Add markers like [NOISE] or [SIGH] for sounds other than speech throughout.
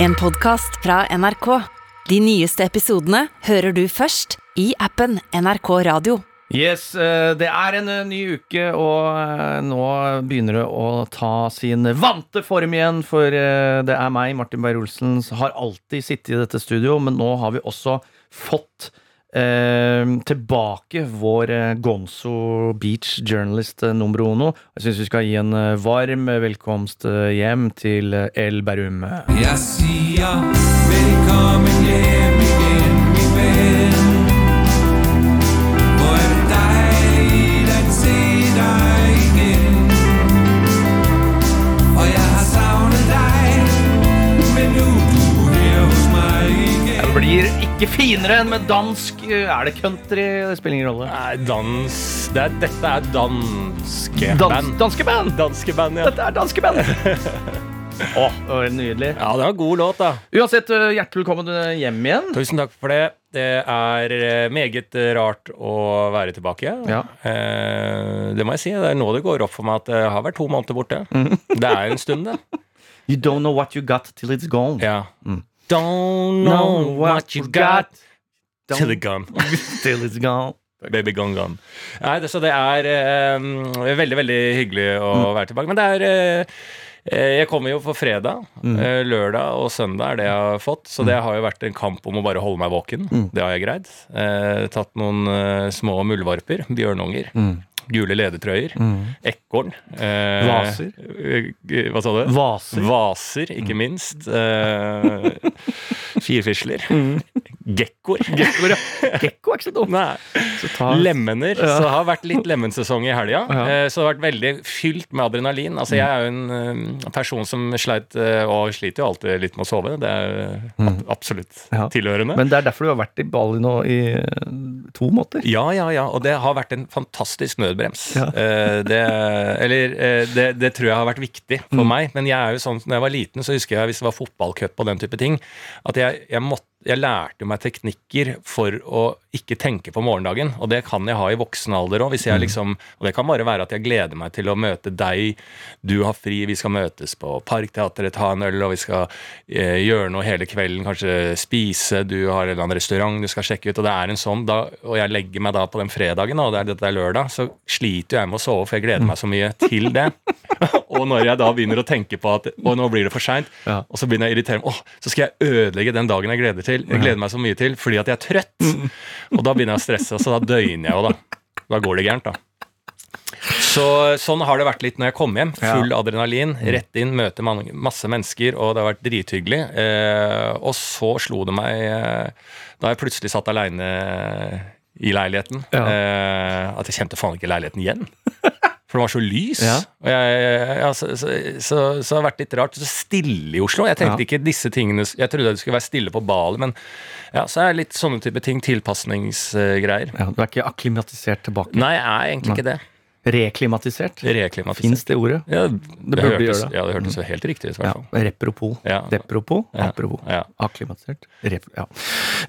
En podkast fra NRK. De nyeste episodene hører du først i appen NRK Radio. Yes, eh, det er en eh, ny uke, og eh, nå begynner det å ta sin vante form igjen. For det er meg, Martin Beyer-Olsen, har alltid sittet i dette studio, men nå har vi også fått tilbake vår eh, Gonzo Beach journalist nummer numero uno. Jeg syns vi skal gi en eh, varm velkomst eh, hjem til eh, El Berum. Jeg sier velkommen hjem ikke finere enn med dansk eh, Er det country? Det spiller ingen rolle. Nei, dans det er, Dette er danske Dans, band. danske band! Danske band, ja. Dette er danske band! [LAUGHS] Å, det var nydelig. Ja, det var en god låt, da. Uansett, eh, hjertelig velkommen eh, hjem igjen. Tusen takk for det. Det er meget rart å være tilbake. Ja. Eh, det må jeg si. Det er nå det går opp for meg at jeg har vært to måneder borte. Mm. Det er jo en stund, det. [LAUGHS] You don't know what you got till it's gone. Ja. Mm. Don't know what you got till it's gone. [LAUGHS] till it's gone. Baby gone gone. Nei, det, så det er eh, veldig, veldig hyggelig å være tilbake. Men det er eh, eh, Jeg kommer jo for fredag. Mm. lørdag og søndag er det jeg har fått. Så det har jo vært en kamp om å bare holde meg våken. Det har jeg greid. Eh, tatt noen eh, små muldvarper. Bjørnunger. Gule ledertrøyer. Ekorn. eh, Vaser. eh, hva sa du? Vaser. Vaser, ikke minst. Eh, [LAUGHS] firfisler. Gekkoer. Gekko, ja. [LAUGHS] Gekko er ikke så dum. Nei. Så ta Lemener. Så det har vært litt lemmensesong i helga. Ja. Eh, Så det har vært veldig fylt med adrenalin. Altså Jeg er jo en eh, person som sleit, og sliter jo alltid litt med å sove. Det er eh, absolutt Ja. tilhørende. Men det er derfor du har vært i Bali nå i to måneder. ja, ja, ja. Og det har vært en fantastisk nødbrems. Ja. Eh, det, eller eh, det, det tror jeg har vært viktig for Mm. meg. Men jeg er jo sånn, når jeg var liten, så husker jeg hvis det var fotballcup og den type ting, at jeg, jeg måtte jeg lærte meg teknikker for å ikke tenke på morgendagen. Og det kan jeg ha i voksen alder òg. Mm. Liksom, og det kan bare være at jeg gleder meg til å møte deg. Du har fri, vi skal møtes på Parkteatret, ta en øl, og vi skal eh, gjøre noe hele kvelden. Kanskje spise, du har en eller annen restaurant du skal sjekke ut. Og det er en sånn, da, og jeg legger meg da på den fredagen, og det er, dette er lørdag, så sliter jeg med å sove, for jeg gleder meg så mye til det. [LAUGHS] og når jeg da begynner å tenke på at å, nå blir det for seint, Ja. og så begynner jeg å irritere meg. Åh, så skal jeg ødelegge den dagen jeg gleder, til, jeg gleder meg så mye til fordi at jeg er trøtt. Og da begynner jeg å stresse, og så da døgner jeg jo, da. Da går det gærent, da. Så Sånn har det vært litt når jeg kom hjem. Full adrenalin. Rett inn, møte man- masse mennesker, og det har vært drithyggelig. Eh, og så slo det meg eh, Da jeg plutselig satt aleine i leiligheten, Ja. eh, at jeg kjente faen ikke leiligheten igjen. [LAUGHS] For det var så lys. Ja. Og jeg, ja, så, så, så, så det har vært litt rart. Så stille i Oslo. Jeg tenkte Ja. ikke disse tingene Jeg trodde det skulle være stille på Bali, men ja, så er det litt sånne type ting. Tilpasningsgreier. Ja, du er ikke akklimatisert tilbake. Nei, jeg er egentlig ikke det. Reklimatisert. Reklimatisert. Fins det ordet? Ja, det, burde hørtes, gjøre det. Ja, det hørtes jo helt riktig ut, Ja. Repropos. Ja. Depropos. Ja. Apropos. Ja. Akklimatisert. Rep ja.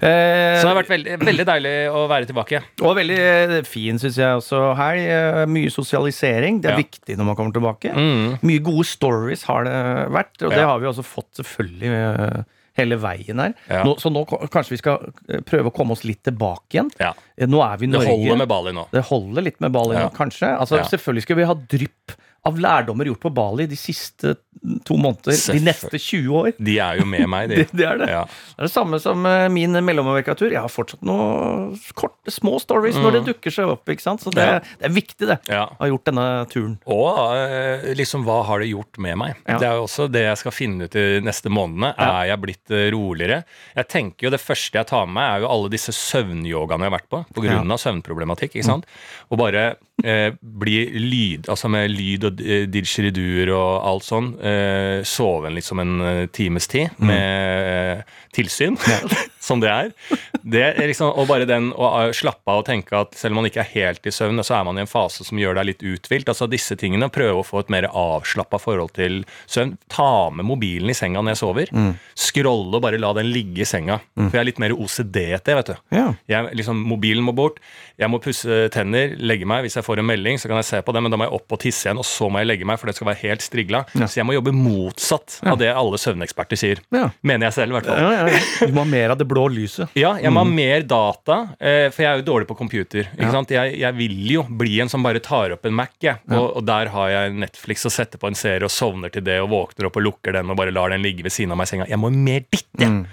Eh, Så det har vært veldig, veldig deilig å være tilbake. Og veldig eh, fin, syns jeg også helg. Eh, Mye sosialisering. Det er viktig når man kommer tilbake. Mm. Mye gode stories har det vært, og det har vi også fått selvfølgelig eh, hele veien her. Ja. Nå, så nå kanskje vi skal eh, prøve å komme oss litt tilbake igjen. Ja. Eh, Nå er vi i Norge. Det holder med Bali nå. Det holder litt med Bali nå, kanskje. Altså. Selvfølgelig skal vi ha drypp av lærdommer gjort på Bali de siste to måneder. De neste 20 år. De er jo med meg, de. [LAUGHS] Det, det er det. Ja. Det er det samme som eh, min mellomoverkatur. Jeg har fortsatt noen korte, små stories når det dukker seg opp. ikke sant? Så det, Mm. Ja. det er viktig, det. Ja. Å ha gjort denne turen. Og eh, liksom, hva har det gjort med meg? Ja. Det er jo også det jeg skal finne ut i neste månedene. Er jeg blitt eh, roligere? Jeg tenker jo Det første jeg tar med meg, er jo alle disse søvnyogaene jeg har vært på pga. Ja. søvnproblematikk. ikke sant? Og bare eh, bli lyd, altså med lyd og didgeriduer og alt sånn. Eh, sove liksom en eh, times tid med mm. tilsyn, [LAUGHS] som det er. Det er liksom, og bare den å slappe av og tenke at selv om man ikke er helt i søvn, så er man i en fase som gjør deg litt uthvilt. Altså disse tingene, Prøve å få et mer avslappa forhold til søvn. Ta med mobilen i senga når jeg sover. Scrolle og bare la den ligge i senga. For jeg er litt mer OCD-ete, vet du. Ja. Jeg, liksom, mobilen må bort. Jeg må pusse tenner, legge meg. Hvis jeg får en melding, så kan jeg se på det, men da må jeg opp og tisse igjen, og så må jeg legge meg, for det skal være helt strigla. Ja. Så jeg må jobbe motsatt av det alle søvneksperter sier. Ja. Mener jeg selv, i hvert fall. Ja, ja, ja. Du må ha mer av det blå lyset. Ja, jeg må ha mer data, eh, for jeg er jo dårlig på computer. Ja. Jeg, jeg vil jo bli en som bare tar opp en Mac, jeg. Og, og der har jeg Netflix og setter på en serie og sovner til det og våkner opp og lukker den og bare lar den ligge ved siden av meg i senga. Jeg må mer ditt, jeg.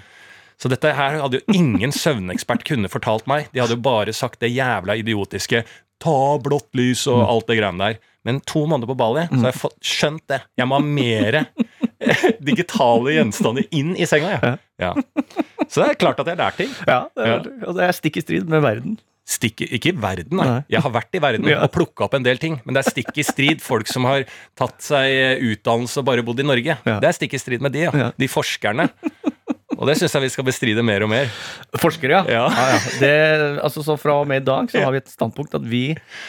Så dette her hadde jo ingen søvnekspert kunne fortalt meg. De hadde jo bare sagt det jævla idiotiske ta blått lys og alt det greiene der. Men to måneder på Bali, så har jeg fått skjønt det. Jeg må ha mer [LAUGHS] digitale gjenstander inn i senga, jeg. Ja. Så det er klart at jeg lært ting. Ja, det er, og det er stikk i strid med verden. Stikk, ikke i verden, nei. Nei. Jeg har vært i verden Ja. og plukka opp en del ting. Men det er stikk i strid folk som har tatt seg utdannelse og bare bodd i Norge. Ja. Det er stikk i strid med de. Ja. De forskerne. Og det syns jeg vi skal bestride mer og mer. Forskere, ja. Ja. ja, Det, altså, så fra og med i dag så har vi et standpunkt at vi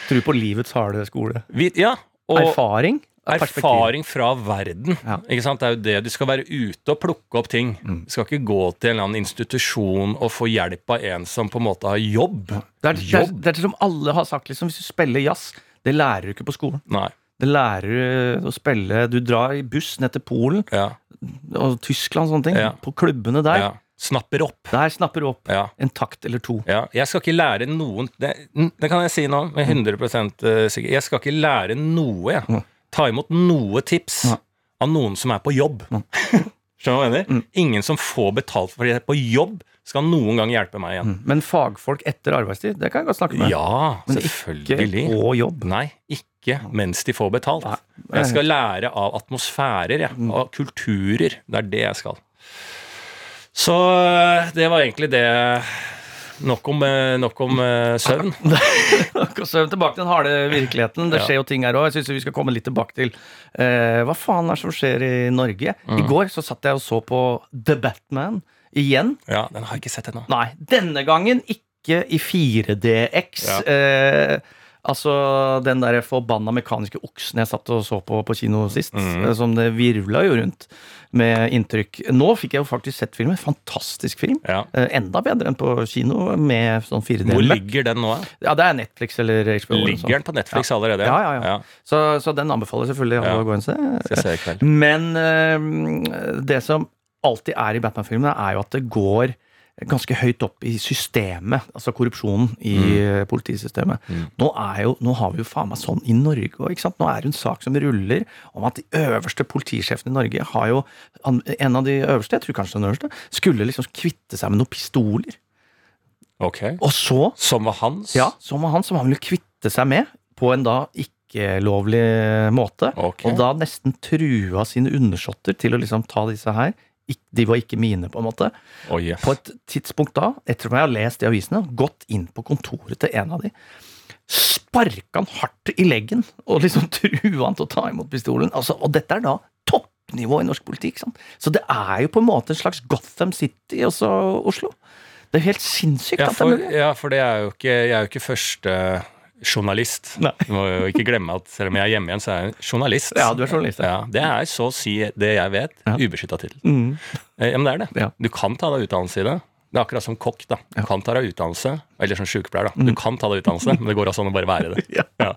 tror på livets harde skole. Vi, ja, og Erfaring er erfaring fra verden. Ja. Ikke sant? Det er jo det. Du skal være ute og plukke opp ting. Mm. Du skal ikke gå til en eller annen institusjon og få hjelp av en som på en måte har jobb. Det er, det, er, det er som alle har sagt, liksom, hvis du spiller jazz, det lærer du ikke på skolen. Nei. Det lærer å spille Du drar i buss ned til Polen Ja. og Tyskland og sånne ting. Ja. På klubbene der. ja. Snapper opp. Der snapper opp en takt eller to. Ja, jeg skal ikke lære noen Det, det kan jeg si nå med 100 sikker. Jeg skal ikke lære noe, jeg. Mm. Ta imot noe tips av noen som er på jobb. [LAUGHS] Skjønner du hva jeg mener? Mm. Ingen som får betalt for det på jobb, skal noen gang hjelpe meg igjen. Men fagfolk etter arbeidstid, det kan jeg godt snakke med. Ja, Men selvfølgelig. Ikke på jobb. Nei, ikke mens de får betalt. Jeg skal lære av atmosfærer, jeg. Mm. Av kulturer. Det er det jeg skal. Så øh, det var egentlig det. Nok om, øh, nok om søvn. [LAUGHS] søvn. om søvn. tilbake til den harde virkeligheten. Det skjer jo ting her òg. Jeg syns vi skal komme litt tilbake til eh, hva faen er det som skjer i Norge. Mm. I går så satt jeg og så på The Batman igjen. Ja, Den har jeg ikke sett ennå. Nei, denne gangen ikke i 4DX. Ja. Eh, altså den der forbanna mekaniske oksen jeg satt og så på på kino sist. mm. Som det virvla jo rundt med inntrykk. Nå fikk jeg jo faktisk sett filmen. Fantastisk film. Ja. Eh, enda bedre enn på kino med sånn 4D. Hvor ligger den nå? Ja, det er Netflix eller HBO. Ligger sånn. den på Netflix allerede? Ja, ja, ja. Så, så den anbefaler selvfølgelig alle Ja. å gå inn og se. Skal se i kveld. Men eh, det som alltid er i Batman-filmene, er jo at det går ganske høyt opp i systemet, altså korrupsjonen i mm. politisystemet. Nå, er jo, nå har vi jo faen meg sånn i Norge òg, ikke. Nå er det en sak som ruller om at de øverste politisjefene i Norge har jo En av de øverste, jeg tror kanskje den øverste, skulle liksom kvitte seg med noen pistoler. Ok. Og så Som var hans? ja, som var hans, som han ville kvitte seg med på en da ikke-lovlig måte. Okay. Og da nesten trua sine undersåtter til å liksom ta disse her. De var ikke mine, på en måte. Oh, yes. På et tidspunkt da, etter at jeg har lest de avisene, gått inn på kontoret til en av de. Sparka han hardt i leggen og liksom [LAUGHS] trua han til å ta imot pistolen. Altså, og dette er da toppnivå i norsk politikk. Sant? Så det er jo på en måte en slags Gotham City, også Oslo. Det er jo helt sinnssykt Ja, at det er mulig. ja, for det er jo ikke, jeg er jo ikke første journalist. Nei. Du må jo ikke glemme at selv om jeg er hjemme igjen, så er jeg journalist. Ja, du er journalist, ja. Ja, det er så å si det jeg vet, Ja. ubeskytta tittel. Mm. Eh, Ja, men det er det. Ja. Du kan ta deg utdannelse i det. Det er akkurat som kokk. da. Du kan ta deg utdannelse, eller som sykepleier. da. Du kan ta deg utdannelse, men det går altså an å bare være det. [LAUGHS] Ja.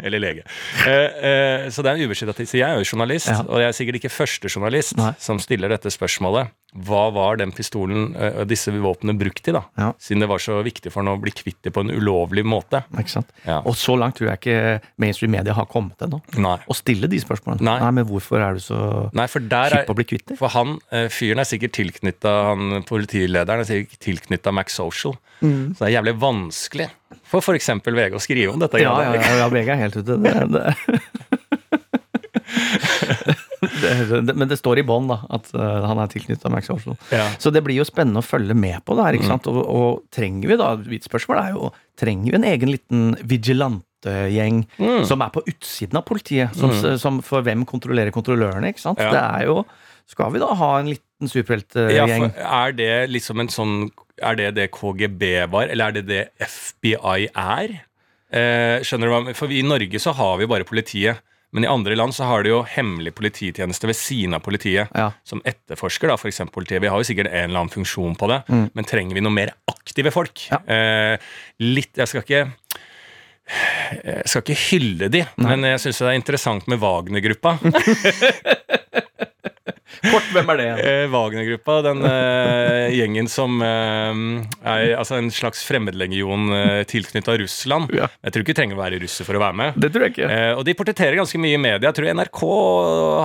Eller lege. Eh, eh, så det er en ubeskytta tittel. Så jeg er jo journalist, og jeg er sikkert ikke første journalist Nei. som stiller dette spørsmålet. Hva var den pistolen eh, og disse våpnene brukt til, da? Ja. Siden det var så viktig for han å bli kvitt det på en ulovlig måte. Ikke sant? Ja. Og så langt tror jeg ikke mainstream media har kommet ennå. Nei. Å stille de spørsmålene. Nei. men hvorfor er du så Nei, for der er å bli kvitt det? For han, eh, fyren er sikkert tilknytta han politilederen er sikkert tilknytta Max Social. Så det er jævlig vanskelig for f.eks. VG å skrive om dette. Ja, ja, ja, ja VG er helt ute. Det, det. Det, men det står i bånn at uh, han er tilknytta Max Oslo. Ja. Så det blir jo spennende å følge med på det her. Mm. ikke sant? Og, og trenger vi da, mitt spørsmål er jo, trenger vi en egen liten vigilantegjeng Mm. som er på utsiden av politiet? Som, som for hvem kontrollerer kontrollørene? ikke sant? Ja. Det er jo Skal vi da ha en liten superheltgjeng? Ja, er det liksom en sånn Er det det KGB var, eller er det det FBI er? Eh, skjønner du hva For i Norge så har vi bare politiet. Men i andre land så har de jo hemmelig polititjeneste ved siden av politiet. Ja. Som etterforsker, da, f.eks. politiet. Vi har jo sikkert en eller annen funksjon på det. Men trenger vi noe mer aktive folk? Ja. Eh, litt Jeg skal ikke jeg skal ikke hylle de, men jeg syns det er interessant med Wagner-gruppa. [LAUGHS] Kort, hvem er det? Eh, Wagner-gruppa, den eh, gjengen som eh, er altså en slags fremmedlegion eh, tilknytta Russland. Ja. Jeg tror ikke du trenger å være russer for å være med. Det tror jeg ikke. Eh, og de portretterer ganske mye i media. Jeg tror NRK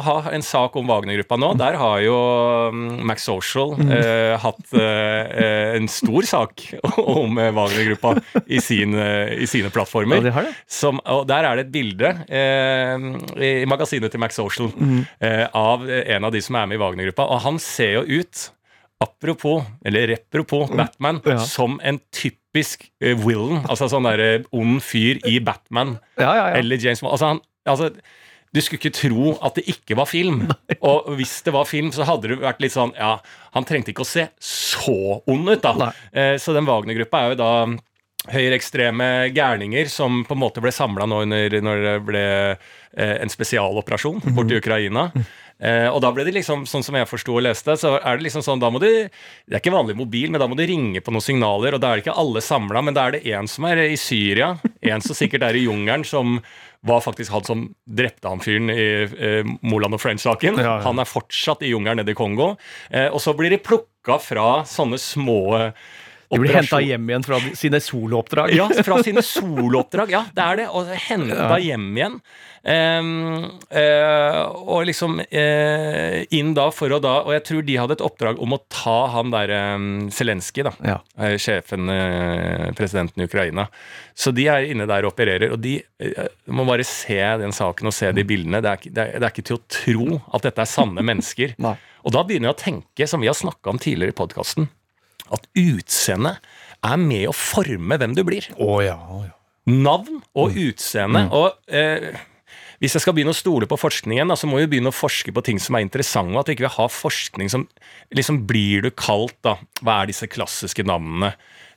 har en sak om Wagner-gruppa nå. Der har jo um, Max Social eh, hatt eh, en stor sak [LAUGHS] om eh, Wagner-gruppa i, sin, eh, i sine plattformer. Ja, de har det. Som, og der er det et bilde eh, i magasinet til Max Social mm. eh, av en av de som er med i Wagner-gruppa. Og han ser jo ut, apropos, eller repropos, Batman, Ja. som en typisk Willen, villain. Altså sånn derre ond fyr i Batman. Ja, ja, ja. Eller James Bond. Altså, han, altså, du skulle ikke tro at det ikke var film. [LAUGHS] Og hvis det var film, så hadde det vært litt sånn Ja, han trengte ikke å se så ond ut, da. Eh, så den Wagner-gruppa er jo da høyreekstreme gærninger som på en måte ble samla nå under, når det ble eh, en spesialoperasjon borti Ukraina. Eh, og da ble det liksom, sånn som jeg forsto og leste, så er det liksom sånn da må du Det er ikke vanlig mobil, men da må du ringe på noen signaler, og da er det ikke alle samla, men da er det en som er i Syria, en som sikkert er i jungelen, som var faktisk han som drepte han fyren i eh, Moland og French-saken. Ja, ja. Han er fortsatt i jungelen nede i Kongo. Eh, og så blir de plukka fra sånne små De blir henta hjem igjen fra sine solooppdrag. ja, fra sine solooppdrag. Ja, det er det. Og henta hjem igjen. Um, uh, og liksom uh, inn da for å da Og jeg tror de hadde et oppdrag om å ta han derre um, Zelenskyj, da. Ja. Uh, Sjefen, presidenten i Ukraina. Så de er inne der og opererer. Og de må bare se den saken og se de bildene. Det er, det, er, det er ikke til å tro at dette er sanne mennesker. Og da begynner jeg å tenke, som vi har snakka om tidligere i podkasten, at utseendet er med å forme hvem du blir Oh, ja, ja. navn og utseende. Og eh, hvis jeg skal begynne å stole på forskningen, da, så må vi begynne å forske på ting som er interessante. At vi ikke vil ha forskning som liksom Blir du kalt, da? Hva er disse klassiske navnene?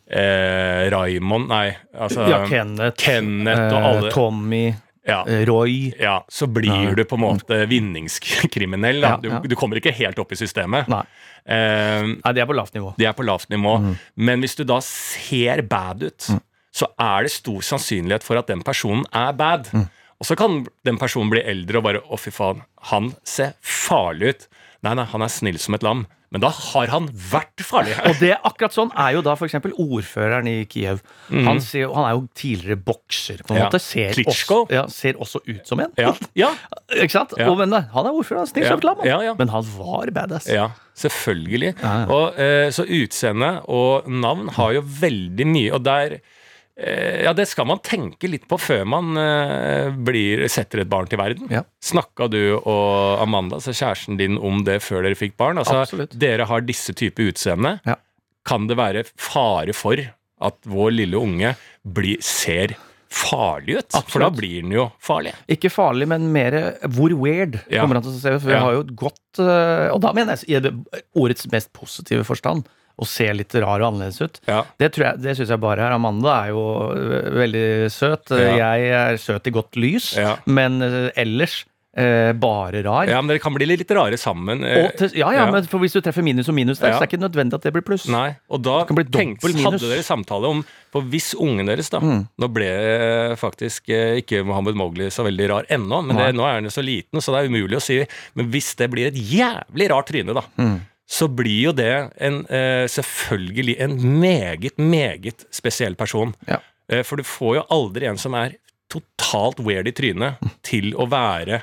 Eh, Raymond Nei, altså ja Kenneth, Kenneth og eh, Tommy, ja, eh, Roy ja, så blir du på en måte vinningskriminell. Da. Du, du kommer ikke helt opp i systemet. Nei. Uh, Nei, det er på lavt nivå. det er på lavt nivå. Men hvis du da ser bad ut, så er det stor sannsynlighet for at den personen er bad. Og så kan den personen bli eldre og bare Å, fy faen, han ser farlig ut. Nei, nei, han er snill som et lam. Men da har han vært farlig. Og det akkurat sånn er jo da f.eks. ordføreren i Kiev. Han, ser, han er jo tidligere bokser, på en. Ja. måte. Ser også, ja, ser også ut som en. Ja, ja, [LAUGHS] Ikke sant? Og, men han er ordfører, er snill som et lam. Men han var badass. ja selvfølgelig. Og, eh, så utseende og navn har jo veldig mye, og der ja, Det skal man tenke litt på før man eh, blir, setter et barn til verden. Ja. Snakka du og Amanda, altså kjæresten din, om det før dere fikk barn? Altså, Absolutt. Dere har disse typer utseende. Ja. Kan det være fare for at vår lille unge blir, ser farlig ut? For da blir den jo farlig. Ikke farlig, men mer hvor weird Ja. kommer han til å se ut. For vi har jo et godt Og da mener jeg i det- ordets mest positive forstand. Å ser litt rar og annerledes ut. Ja. Det, tror jeg- det syns jeg bare er. Amanda er jo øh, veldig søt. Ja. Jeg er søt i godt lys. Ja. Men øh, ellers Eh, bare rar. ja, men dere kan bli litt rare sammen. Og til, ja, ja, ja. men for hvis du treffer minus og minus der, Ja. så er det ikke nødvendig at det blir pluss. Nei, og da Det kan bli tenk, hadde dere samtale om For hvis ungen deres da Mm. Nå ble faktisk ikke Mohammed Mowgli så veldig rar ennå, men det, nå er han jo så liten, så det er umulig å si. Men hvis det blir et jævlig rart tryne, da, Mm. Så blir jo det en, eh, selvfølgelig en meget, meget spesiell person. Ja. Eh, for du får jo aldri en som er totalt weird i trynet, til å være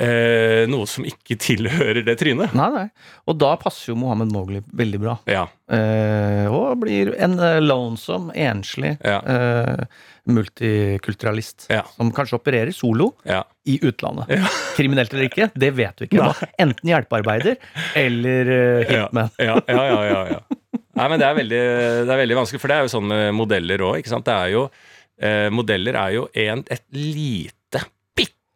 eh, noe som ikke tilhører det trynet. Nei, nei. Og da passer jo Mohammed Mowgli veldig bra. Ja. Eh, og blir en eh, lonesome, enslig Ja. eh, multikulturalist. Ja. Som kanskje opererer solo ja. i utlandet. [LAUGHS] Kriminelt eller ikke, det vet du ikke. Da. Enten hjelpearbeider eller eh, hitman. Ja, ja, ja, ja, ja. Nei, men det er, veldig, det er veldig vanskelig, for det er jo sånn med modeller òg, ikke sant. Det er jo, eh, modeller er jo en, et lite,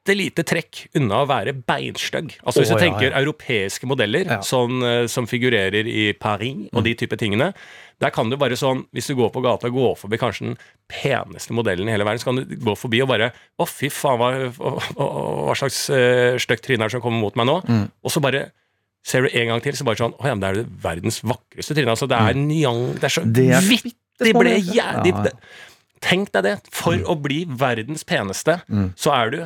bitte lite trekk unna å være beinstygg. Altså Hvis du du ja, tenker ja. europeiske modeller Ja. Mm. sånn, eh, som figurerer i Paris og de type tingene, der kan du bare sånn, hvis du går på gata og går forbi kanskje den peneste modellen i hele verden, så kan du gå forbi og bare Å, fy faen, hva, hva, hva slags uh, stygt tryne er det som kommer mot meg nå? Mm. Og så bare ser du en gang til, så bare sånn Å ja, men det er det verdens vakreste tryne. Altså, det er nyang... Det er så Mm. Det er vidt det ble jævlig Ja, ja. Tenk deg det. For å bli verdens peneste, Mm. så er du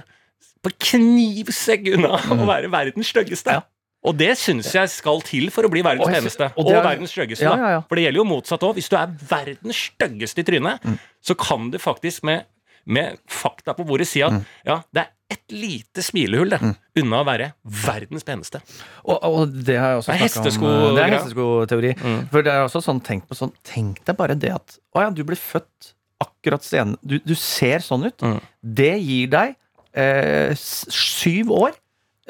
på knivsegg unna å være verdens styggeste. Ja. Og det syns jeg skal til for å bli verdens Og peneste. og Og, er- verdens styggeste. Ja, ja, ja. For det gjelder jo motsatt òg. Hvis du er verdens styggeste i trynet, Mm. så kan du faktisk med, med fakta på bordet si at Mm. ja, det er et lite smilehull det, unna å være verdens peneste. Og, og det har jeg også snakket om. Det er hestesko-greia. hesteskoteori. Mm. For det er også sånn, tenk på sånn Tenk deg bare det at Å ja, du ble født akkurat sen Du, du ser sånn ut. Mm. Det gir deg eh, syv år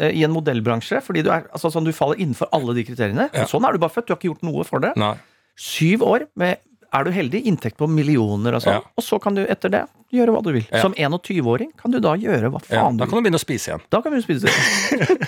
eh, i en modellbransje, fordi du er altså sånn, du faller innenfor alle de kriteriene. Ja. Sånn er du bare født. Du har ikke gjort noe for det. Nei. Syv år med er du heldig, inntekt på millioner og sånn. Ja. Og så kan du etter det gjøre hva du vil. Ja. Som 21-åring kan du da gjøre hva faen ja, du vil. Da kan du begynne å spise igjen. Da kan du spise igjen.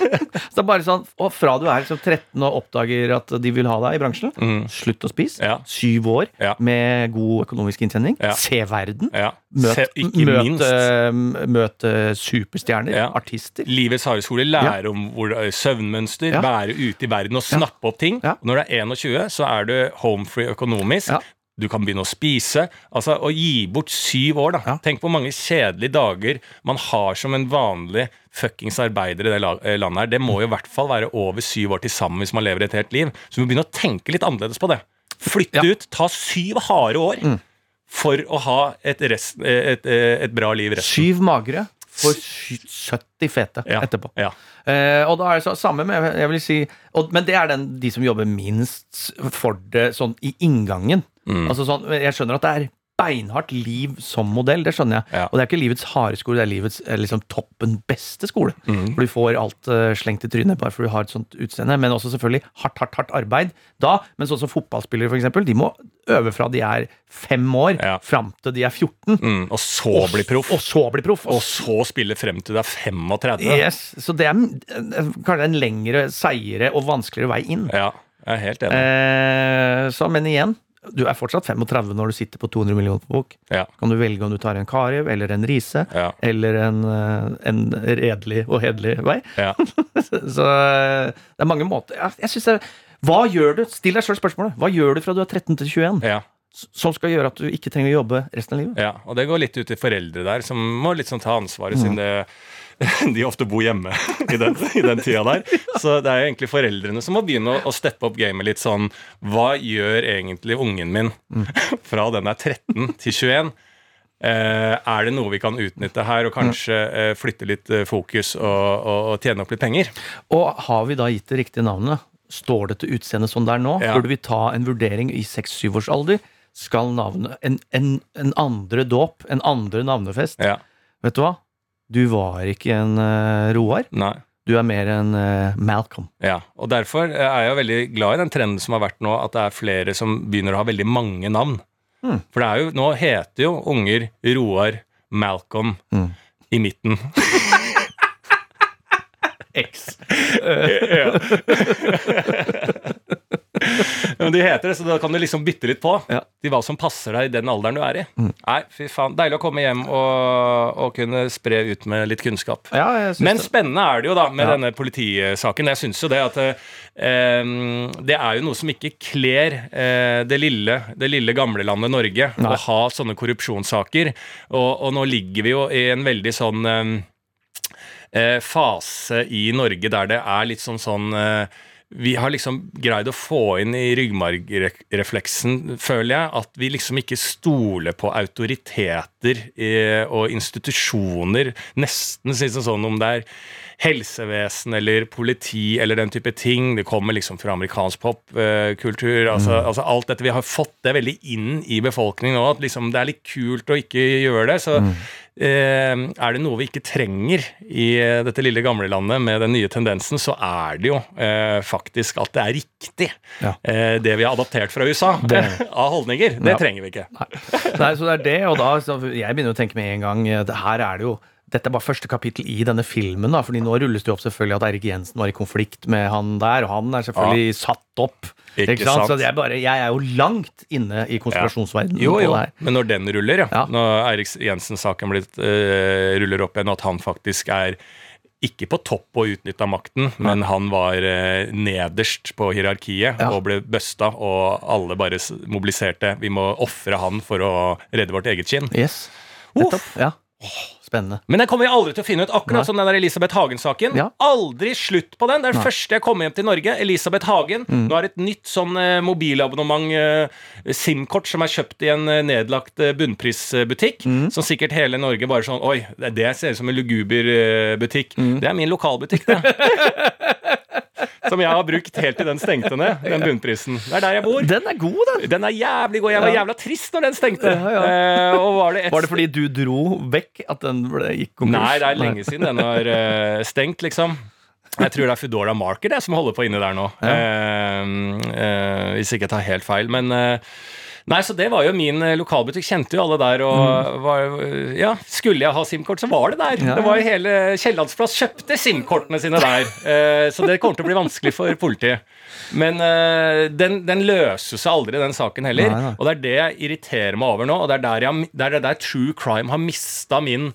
så det er bare sånn, og fra du er liksom 13 og oppdager at de vil ha deg i bransjen, Mm. slutt å spise. Ja. Syv år med god økonomisk inntjening. Se verden. Møt, Se, møt, eh, møt eh, superstjerner, artister. Livets harde skole lære om hvor, eh, søvnmønster, være ute i verden og snappe opp ting. Når du er 21, så er du home free økonomisk. Du kan begynne å spise. Altså Å gi bort syv år, da. Ja. Tenk hvor mange kjedelige dager man har som en vanlig fuckings arbeider i det eh, landet her. Det må jo i hvert fall være over syv år til sammen hvis man lever et helt liv. Så vi må begynne å tenke litt annerledes på det. Flytte Ja. Mm. ut. Ta syv harde år. For å ha et, rest, eh, et, et, et bra liv resten. Syv magre for 70 fete Ja. etterpå. Ja. Eh, og da er det så, samme med jeg vil si, og, Men det er den, de som jobber minst for det sånn i inngangen. Mm. Altså sånn, Jeg skjønner at det er beinhardt liv som modell, det skjønner jeg. Ja. Og det er ikke livets harde skole, det er livets eh, liksom, toppen beste skole. Mm. For du får alt uh, slengt i trynet bare fordi du har et sånt utseende. Men også selvfølgelig hardt, hardt, hardt arbeid da. Men sånn som fotballspillere, eksempel, de må øve fra de er fem år Ja. fram til de er 14. Mm, og så bli proff. Og så bli proff. Og så spille frem til du er 35. Yes, Så det er eh, kanskje en lengre, seigere og vanskeligere vei inn. Ja, jeg er helt enig. Eh, så, men igjen, du er fortsatt 35 når du sitter på 200 millioner på bok. Ja, Kan du velge om du tar en Karev eller en Riise ja, eller en, eh, en redelig og hederlig vei. ja. [LAUGHS] Så eh, det er mange måter. Jeg, jeg synes det, Hva gjør du? Still deg sjøl spørsmålet. Hva gjør du fra du er 13 til 21 ja, som skal gjøre at du ikke trenger å jobbe resten av livet? ja. Og det går litt ut til foreldre der, som må sånn ta ansvaret, siden det [LAUGHS] de ofte bor hjemme i den, i den tida der. Så det er jo egentlig foreldrene som må begynne å, å steppe opp gamet litt sånn Hva gjør egentlig ungen min [LAUGHS] fra den er 13 til 21? Eh, er det noe vi kan utnytte her, og kanskje eh, flytte litt eh, fokus og, og, og tjene opp litt penger? Og har vi da gitt det riktige navnet? Står det til utseendet som det er nå? Ja. Burde vi ta en vurdering i 6-7 års alder? Skal navnet en, en, en andre dåp? En andre navnefest? Ja. Vet du hva? Du var ikke en uh, Roar. Nei. Du er mer en uh, Malcolm. Ja, og derfor er jeg jo veldig glad i den trenden som har vært nå, at det er flere som begynner å ha veldig mange navn. Mm. For det er jo, nå heter jo unger Roar, Malcolm Mm. i midten. [LAUGHS] X. [LAUGHS] [LAUGHS] Men de heter det, så da kan du liksom bytte litt på Ja. til hva som passer deg i den alderen du er i. Mm. Nei, fy faen. Deilig å komme hjem og, og kunne spre ut med litt kunnskap. Ja, jeg synes Men spennende er det jo da med Ja. denne politisaken. Jeg syns jo det at eh, det er jo noe som ikke kler eh, det, lille, det lille gamle landet Norge Nei. å ha sånne korrupsjonssaker. Og, og nå ligger vi jo i en veldig sånn eh, eh, fase i Norge der det er litt sånn sånn eh, vi har liksom greid å få inn i ryggmargrefleksen, føler jeg, at vi liksom ikke stoler på autoriteter eh, og institusjoner. Nesten sånn om det er helsevesen eller politi eller den type ting. Det kommer liksom fra amerikansk popkultur. altså, altså alt dette. Vi har fått det veldig inn i befolkningen nå, at liksom det er litt kult å ikke gjøre det. Så eh, er det noe vi ikke trenger i eh, dette lille gamle landet med den nye tendensen, så er det jo eh, faktisk at det er riktig, Ja. eh, det vi har adaptert fra USA [LAUGHS] av holdninger. Det Ja. trenger vi ikke. Nei, så det er det, og da så Jeg begynner å tenke med en gang eh, det Her er det jo dette er bare første kapittel i denne filmen, da, fordi nå rulles det jo opp selvfølgelig at Erik Jensen var i konflikt med han der, og han er selvfølgelig satt opp. Ikke sant? Så er bare, jeg er jo langt inne i konspirasjonsverdenen. Jo, jo, men når den ruller, ja. Ja. Når Eirik Jensen-saken eh, ruller opp igjen, at han faktisk er ikke på topp og utnytta makten, men han var uh, nederst på hierarkiet Ja. og ble busta, og alle bare mobiliserte. Vi må ofre han for å redde vårt eget skinn. Yes. Uff. Nettopp. Ja. Spennende. Men den kommer aldri til å finne ut, akkurat Nei. som den der Elisabeth Hagen-saken. Ja. Aldri slutt på den. Det er det første jeg kommer hjem til Norge. Elisabeth Hagen. Nå er et nytt sånn eh, mobilabonnement, eh, SIM-kort, som er kjøpt i en eh, nedlagt eh, bunnprisbutikk. Som sikkert hele Norge bare sånn Oi, det, det ser ut som en luguber eh, butikk. Det er min lokalbutikk, det. [LAUGHS] som jeg har brukt helt til den stengte ned, den bunnprisen. Det er der jeg bor. Den er god, den! Den er jævlig god. Jeg var Ja. jævla trist når den stengte. Ja, ja. Eh, og var det et Var det fordi du dro vekk at den ble, gikk konkurs? Nei, det er lenge siden den har uh, stengt, liksom. Jeg tror det er Foodora Market det, som holder på inni der nå. Eh, eh, hvis ikke jeg tar helt feil. Men eh, Nei, så det var jo min eh, lokalbutikk. Kjente jo alle der. Og var, ja, skulle jeg ha SIM-kort, så var det der. Ja, Ja. Det var hele Kiellandsplass kjøpte SIM-kortene sine der. Eh, så det kommer til å bli vanskelig for politiet. Men eh, den, den løser seg aldri, den saken heller. Nei, nei. Og det er det jeg irriterer meg over nå, og det er der, jeg, der, er der true crime har mista min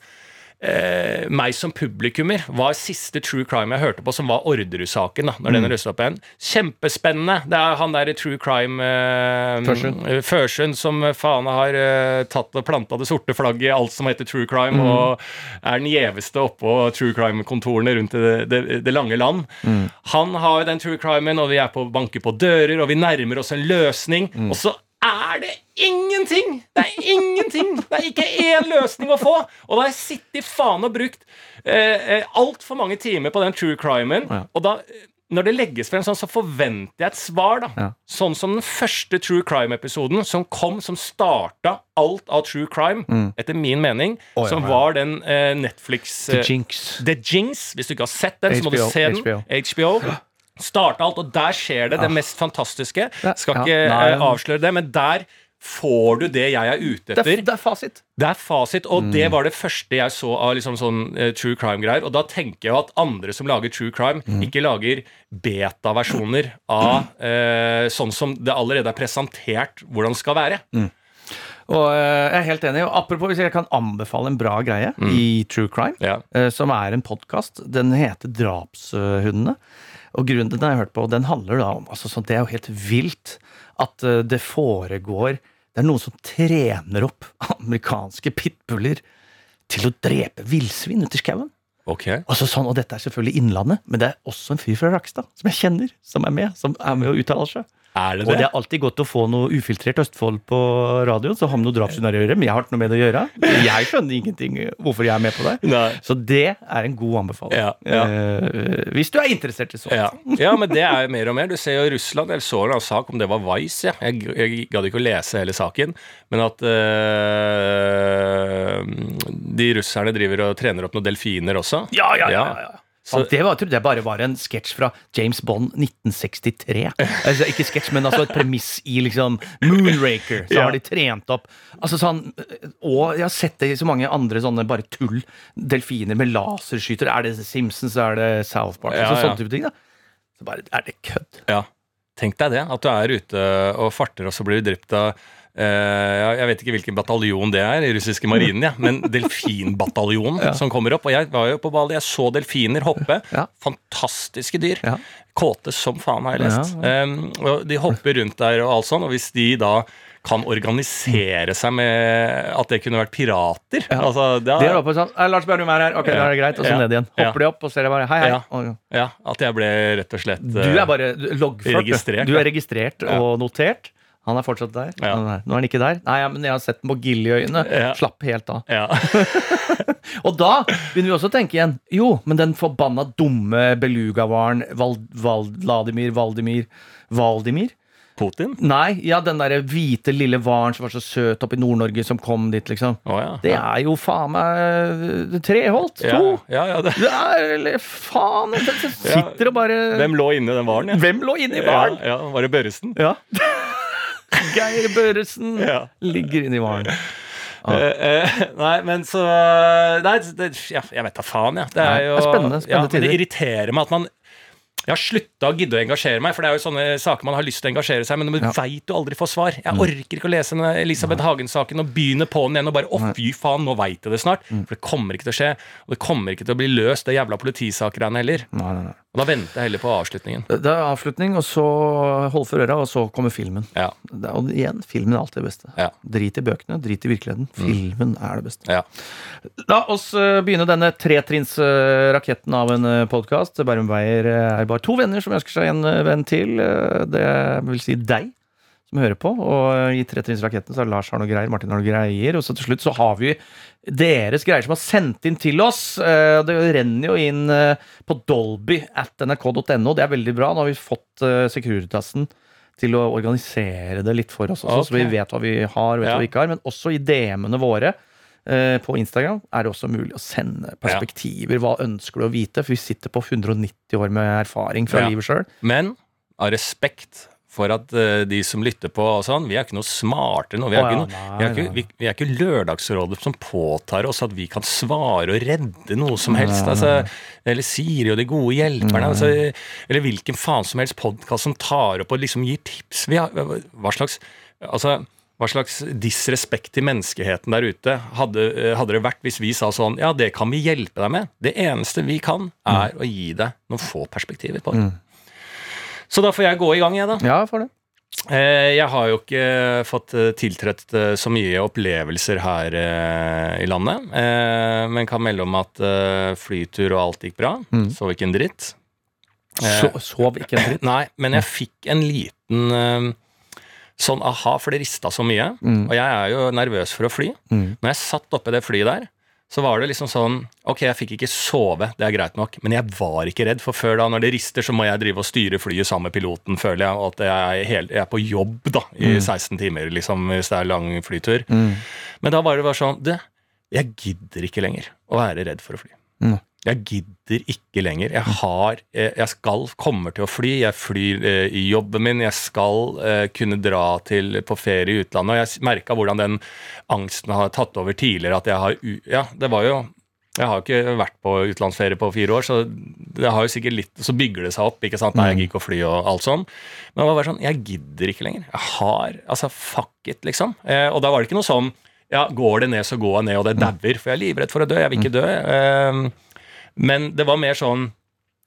eh, meg som publikummer var siste true crime jeg hørte på, som var Orderud-saken. da, når Mm. den rustet opp igjen. Kjempespennende. Det er han der i true crime eh, Førsund. eh, som eh, faen har eh, tatt og planta det sorte flagget i alt som heter true crime, Mm. og er den gjeveste oppå true crime-kontorene rundt det, det, det lange land. Mm. Han har den true crimen, og vi er på banker på dører, og vi nærmer oss en løsning. Mm. Og så er det ingenting! Det er ingenting! Det er ikke én løsning å få! Og da har jeg sittet faen og brukt eh, eh, altfor mange timer på den true crimen. Ja. Og da, når det legges frem sånn, så forventer jeg et svar. da Ja. Sånn som den første true crime-episoden som kom, som starta alt av true crime, etter min mening, oh, ja, som var den eh, Netflix The eh, Jinx. The Jinx. Hvis du ikke har sett den, så må du HBO, se den. HBO. [GASPS] HBO. Starta alt, og der skjer det det mest fantastiske. Skal ikke eh, avsløre det, men der får du det jeg er ute Det er, etter. det er fasit. Det er fasit, og det var det første jeg så av liksom sånn uh, true crime-greier. Og da tenker jeg at andre som lager true crime, ikke lager beta-versjoner av uh, sånn som det allerede er presentert hvordan det skal være. Og eh, jeg er helt enig. Og apropos, hvis jeg kan anbefale en bra greie i True Crime, Ja. som er en podkast. Den heter Drapshundene. Og grunnen til den har jeg hørt på, den handler da om altså, sånn, Det er jo helt vilt at eh, det foregår Det er noen som trener opp [LAUGHS] amerikanske pitbuller til å drepe villsvin ute i skauen. Ok. Altså sånn, og dette er selvfølgelig Innlandet, men det er også en fyr fra Rakstad som jeg kjenner, som er med, som er med og uttaler seg. Er det Og det det? er alltid godt å få noe ufiltrert Østfold på radio, så har vi noe drapshunder å gjøre, men jeg har ikke noe med det å gjøre. Jeg skjønner ingenting hvorfor jeg er med på det. Nei. Så det er en god anbefaling. Ja, ja. Uh, hvis du er interessert i sånt. Ja. ja, men det er mer og mer. Du ser jo Russland. Jeg så en sak om det var Vice. Ja. Jeg, jeg gadd ikke å lese hele saken, men at uh, de russerne driver og trener opp noen delfiner også. Ja, ja, ja, ja. Så- det var, trodde jeg bare var en sketsj fra James Bond 1963. altså, ikke sketsj, men altså et premiss i liksom Moonraker. Så Ja. har de trent opp altså sånn, Og jeg har sett det i så mange andre sånne bare tull. Delfiner med laserskyter. Er det Simpsons, er det South Park? Ja, altså, ja. sånne type ting. da Så bare, Er det kødd? Ja. Tenk deg det, at du er ute og farter, og så blir du drept av ja, Jeg vet ikke hvilken bataljon det er i russiske marinen, ja, men [LAUGHS] delfinbataljonen som kommer opp. Og jeg var jo på Bali, jeg så delfiner hoppe. Ja. Fantastiske dyr. Ja. Kåte som faen, har jeg lest. Um, og de hopper rundt der og alt sånn, og hvis de da kan organisere seg med at det kunne vært pirater altså, det, De er oppe sånn «Eh, Lars Bjørnum er her, ok, da er det greit. Og så Ja. ned igjen. Ja. Hopper de opp, og ser er bare hei, hei. Ja. Ja, At jeg ble rett og slett Du eh, er bare loggført. Du. er registrert Ja. og notert. Han er fortsatt der. Ja. Er- Nå er han ikke der. Nei, ja, men jeg har sett den på Gilly-øyene. Ja. Slapp helt av. ja. [LAUGHS] Og da begynner vi også å tenke igjen. Jo, men den forbanna dumme belugavaren Val, Val, Vladimir Valdimir Valdimir? Putin? Nei, ja, den derre hvite lille varen som var så søt oppe i Nord-Norge, som kom dit, liksom. Oh, ja. Det er jo faen meg Treholt. To. Ja, ja, det. Det er faen Den Sitter og bare Hvem lå inni den? Ja. Hvem lå inni? Ja, ja, var det Børresen? Ja. [LAUGHS] Geir Børresen Ja. ligger inni varen. Uh, uh, nei, men så Nei, det, ja, jeg vet da faen, jeg. Det er jo det er spennende, spennende ja, tider. Det irriterer meg at man jeg har slutta å gidde å engasjere meg, for det er jo sånne saker man har lyst til å engasjere seg men man Ja. veit du aldri får svar. Mm. Jeg orker ikke å lese Elisabeth Hagen-saken og begynne på den igjen og bare å, fy faen, nå veit jeg det snart. Mm. For det kommer ikke til å skje. Og det kommer ikke til å bli løst, det jævla politisakgreiene heller. Nei, nei, nei. Og da venter jeg heller på avslutningen. Det er avslutning, og så hold for øra, og så kommer filmen. Ja. Det og igjen, filmen er alltid det beste. Ja. Drit i bøkene, drit i virkeligheten. Filmen er det beste. Ja. La oss eh, begynne denne tretrinnsraketten av en podkast. Bærum Beyer eh, er bare to venner som ønsker seg en eh, venn til. Eh, Det vil si deg som hører på. Og eh, i tretrinnsraketten så er Lars har noe greier, Martin har noe greier. Og så til slutt så har vi deres greier som har sendt inn til oss. Eh, Det renner jo inn eh, på dolby at nrk.no. Det er veldig bra. Nå har vi fått Securitasen til å organisere det litt for oss, også, så vi vet hva vi har, og vet Ja. hva vi ikke har. Men også i DM-ene våre eh, på Instagram er det også mulig å sende perspektiver. Hva ønsker du å vite? For vi sitter på 190 år med erfaring fra Ja. livet sjøl. Men av respekt for at uh, de som lytter på og sånn, vi er ikke noe smartere nå. Vi er, ja, ikke, noe, vi er, ikke, vi, vi er ikke Lørdagsrådet som påtar oss at vi kan svare og redde noe som helst. Altså, eller Siri og de gode hjelperne. Altså, eller hvilken faen som helst podkast som tar opp og liksom gir tips. Vi har, hva slags altså, hva slags disrespekt til menneskeheten der ute hadde, hadde det vært hvis vi sa sånn Ja, det kan vi hjelpe deg med. Det eneste vi kan, er å gi deg noen få perspektiver på det. Så da får jeg gå i gang, jeg, da. Ja, for det. Eh, Jeg har jo ikke fått eh, tiltrett eh, så mye opplevelser her i landet, men kan melde om at flytur og alt gikk bra. Sov ikke en dritt. Så, sov ikke en dritt. [LAUGHS] Nei, men jeg fikk en liten sånn aha, for det rista så mye. Og jeg er jo nervøs for å fly. Mm. Når jeg satt oppi det flyet der, så var det liksom sånn Ok, jeg fikk ikke sove, det er greit nok, men jeg var ikke redd. For før da, når det rister, så må jeg drive og styre flyet sammen med piloten, føler jeg. Og at jeg er, helt, jeg er på jobb da, i 16 timer, liksom, hvis det er lang flytur. Men da var det bare sånn Du, jeg gidder ikke lenger å være redd for å fly. Mm. Jeg gidder ikke lenger. Jeg har eh, Jeg skal kommer til å fly. Jeg flyr eh, i jobben min. Jeg skal eh, kunne dra til, på ferie i utlandet. Og jeg merka hvordan den angsten har tatt over tidligere. At jeg har Ja, det var jo jeg har jo ikke vært på utenlandsferie på fire år, så det har jo sikkert litt, så bygger det seg opp. ikke sant? Nei, jeg gikk og fly og alt sånn. Men det var bare sånn, jeg gidder ikke lenger. Jeg har Altså, fuck it, liksom. Eh, og da var det ikke noe sånn ja, går det ned, så går jeg ned, og det dauer. For jeg er livredd for å dø. Jeg vil ikke dø. Eh, men det var mer sånn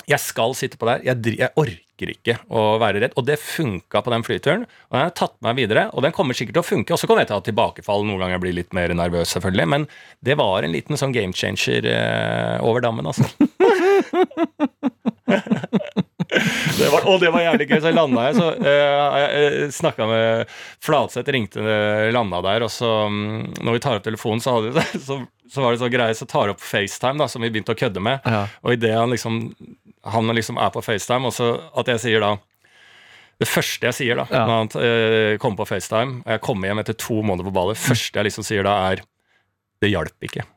Jeg skal sitte på der. Jeg, jeg orker ikke å være redd. Og det funka på den flyturen. Og den har tatt meg videre, og den kommer sikkert til å funke. Og så kan jeg ta tilbakefall noen ganger jeg blir litt mer nervøs, selvfølgelig. Men det var en liten sånn game changer eh, over dammen, altså. [LAUGHS] Det var, og det var jævlig gøy. Så landa jeg, så uh, jeg snakka med Flatseth, ringte uh, landa der, og så mm, når vi tar opp telefonen, så, hadde, [LAUGHS] så, så var det så greie, så tar opp FaceTime, da, som vi begynte å kødde med. Ja. Og idet han liksom Han liksom er på FaceTime, og så at jeg sier da det første jeg sier da, Ja. når han uh, kommer på FaceTime, og jeg kommer hjem etter to måneder på ballet, det første jeg liksom sier da, er Det hjalp ikke. [LAUGHS]